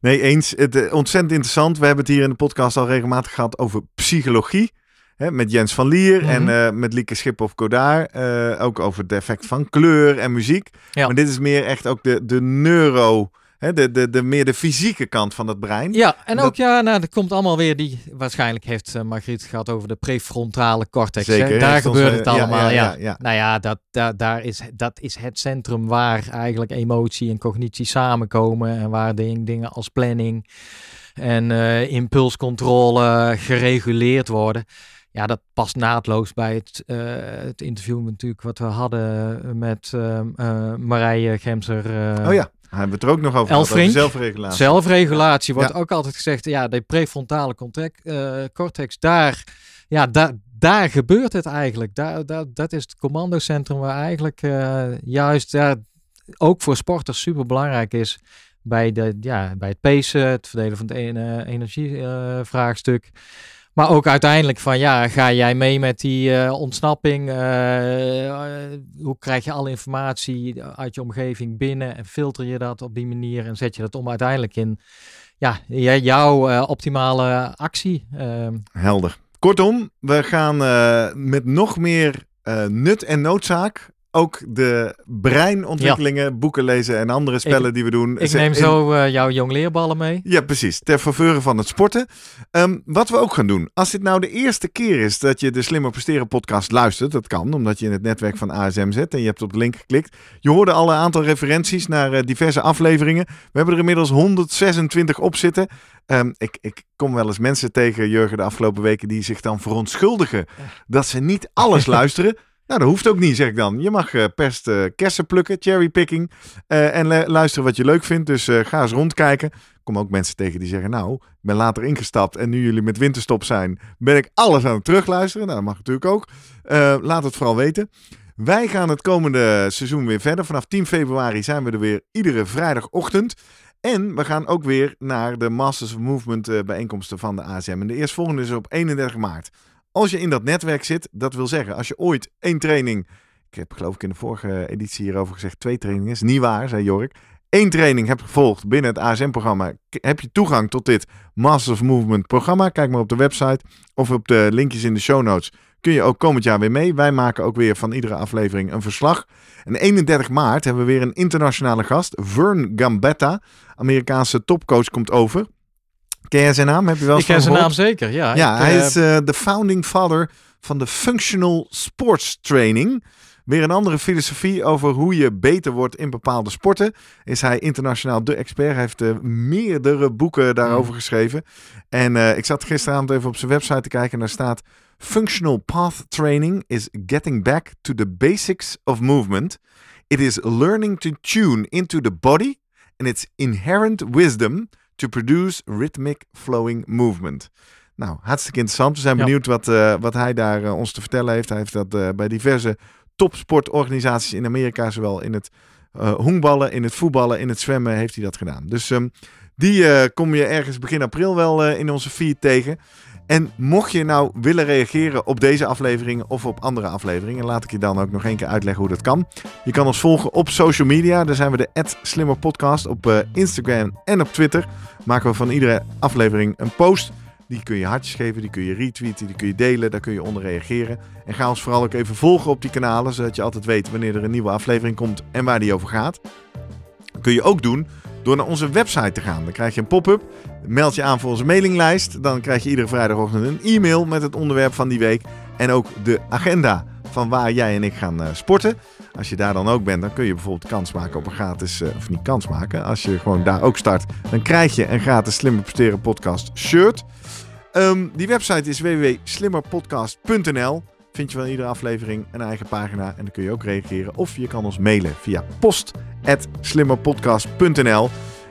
Nee, eens. Het, ontzettend interessant. We hebben het hier in de podcast al regelmatig gehad over psychologie. Hè, met Jens van Lier Mhm. en eh, met Lieke Schiphoff Kodaar. eh, ook over het effect van kleur en muziek. Ja. Maar dit is meer echt ook de, de neuro... Hè, de, de, de, meer de fysieke kant van het brein. Ja, en Dat- ook ja, nou, er komt allemaal weer die. Waarschijnlijk heeft eh, Margriet gehad over de prefrontale cortex. hè? Zeker, Daar ons, gebeurt het allemaal. Ja. Nou ja, dat, dat, daar is, dat is het centrum waar eigenlijk emotie en cognitie samenkomen. En waar ding, dingen als planning en impulscontrole gereguleerd worden. Ja, dat past naadloos bij het, eh, het interview natuurlijk wat we hadden met eh, eh, Marije Gemser. eh, Oh ja, daar hebben we het er ook nog over gehad, zelfregulatie. Zelfregulatie wordt Ja. ook altijd gezegd. Ja, de prefrontale contact, cortex, daar, ja, daar, daar gebeurt het eigenlijk. Daar, daar, dat is het commandocentrum waar eigenlijk juist ja, ook voor sporters super belangrijk is. Bij, de, ja, bij het pacen, het verdelen van het en- energievraagstuk. Maar ook uiteindelijk van ja, ga jij mee met die eh, ontsnapping? Eh, eh, hoe krijg je alle informatie uit je omgeving binnen en filter je dat op die manier en zet je dat om uiteindelijk in ja, jouw optimale actie? Ehm, Helder. Kortom, we gaan met nog meer nut en noodzaak ook de breinontwikkelingen, boeken lezen en andere spellen die we doen. ik neem zo eh, jouw jong leerballen mee. Ja, precies. Ter faveur van het sporten. Ehm, wat we ook gaan doen. Als dit nou de eerste keer is dat je de Slimmer Presteren podcast luistert. Dat kan, omdat je in het netwerk van ASM zit en je hebt op de link geklikt. Je hoorde al een aantal referenties naar eh, diverse afleveringen. We hebben er inmiddels 126 op zitten. Ehm, ik, ik kom wel eens mensen tegen, Jurgen, de afgelopen weken die zich dan verontschuldigen dat ze niet alles luisteren. Nou, dat hoeft ook niet, zeg ik dan. Je mag eh, kersen plukken, cherrypicking. eh en luisteren wat je leuk vindt. Dus ga eens rondkijken. Kom ook mensen tegen die zeggen, nou, ik ben later ingestapt en nu jullie met winterstop zijn, ben ik alles aan het terugluisteren. Nou, dat mag natuurlijk ook. Laat het vooral weten. Wij gaan het komende seizoen weer verder. Vanaf 10 februari zijn we er weer iedere vrijdagochtend. En we gaan ook weer naar de Masters of Movement bijeenkomsten van de ASM. En de eerstvolgende is op 31 maart. Als je in dat netwerk zit, dat wil zeggen, als je ooit één training. Ik heb geloof ik in de vorige editie hierover gezegd twee trainingen. Is niet waar, zei Jork. Eén training hebt gevolgd binnen het ASM-programma. Heb je toegang tot dit Masters of Movement programma? Kijk maar op de website of op de linkjes in de show notes. Kun je ook komend jaar weer mee. Wij maken ook weer van iedere aflevering een verslag. En 31 maart hebben we weer een internationale gast. Vern Gambetta, Amerikaanse topcoach, komt over. Ken jij zijn naam? Heb je wel eens Ik ken zijn naam zeker, ja. Ja, Ik, hij eh, is eh, de founding father van de Functional Sports Training. Weer een andere filosofie over hoe je beter wordt in bepaalde sporten. Is hij internationaal de expert. Hij heeft eh, meerdere boeken daarover Mm. geschreven. En ik zat gisteravond even op zijn website te kijken en daar staat... Functional Path Training is getting back to the basics of movement. It is learning to tune into the body and its inherent wisdom to produce rhythmic flowing movement. Nou, hartstikke interessant. We zijn Ja. benieuwd wat, eh, wat hij daar eh, ons te vertellen heeft. Hij heeft dat eh, bij diverse topsportorganisaties in Amerika, zowel in het honkballen, in het voetballen, in het zwemmen, heeft hij dat gedaan. Dus ehm, die eh, kom je ergens begin april wel eh, in onze feed tegen. En mocht je nou willen reageren op deze aflevering of op andere afleveringen, laat ik je dan ook nog één keer uitleggen hoe dat kan. Je kan ons volgen op social media. Daar zijn we de Slimmer Podcast op eh, Instagram en op Twitter. Maken we van iedere aflevering een post. Die kun je hartjes geven, die kun je retweeten, die kun je delen, daar kun je onder reageren. En ga ons vooral ook even volgen op die kanalen, zodat je altijd weet wanneer er een nieuwe aflevering komt en waar die over gaat. kun je ook doen door naar onze website te gaan. Dan krijg je een pop-up, meld je aan voor onze mailinglijst. Dan krijg je iedere vrijdagochtend een e-mail met het onderwerp van die week. En ook de agenda van waar jij en ik gaan eh, sporten. Als je daar dan ook bent, dan kun je bijvoorbeeld kans maken op een gratis, eh, of niet kans maken. Als je gewoon daar ook start, dan krijg je een gratis Slimmer Presteren podcast shirt. Ehm, die website is www.slimmerpodcast.nl. Vind je van iedere aflevering een eigen pagina en dan kun je ook reageren. Of je kan ons mailen via post.slimmerpodcast.nl.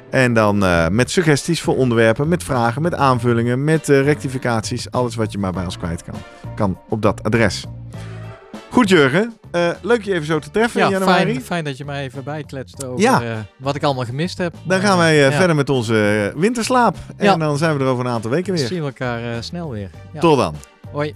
En dan eh, met suggesties voor onderwerpen, met vragen, met aanvullingen, met eh, rectificaties. Alles wat je maar bij ons kwijt kan, kan op dat adres. Goed Jurgen, Eh, leuk je even zo te treffen in ja, januari. fijn, fijn dat je mij even bijkletst over Ja. wat ik allemaal gemist heb. Dan gaan wij ja, verder met onze winterslaap. En dan zijn we er over een aantal weken weer. Zien we elkaar snel weer. Tot dan. Hoi.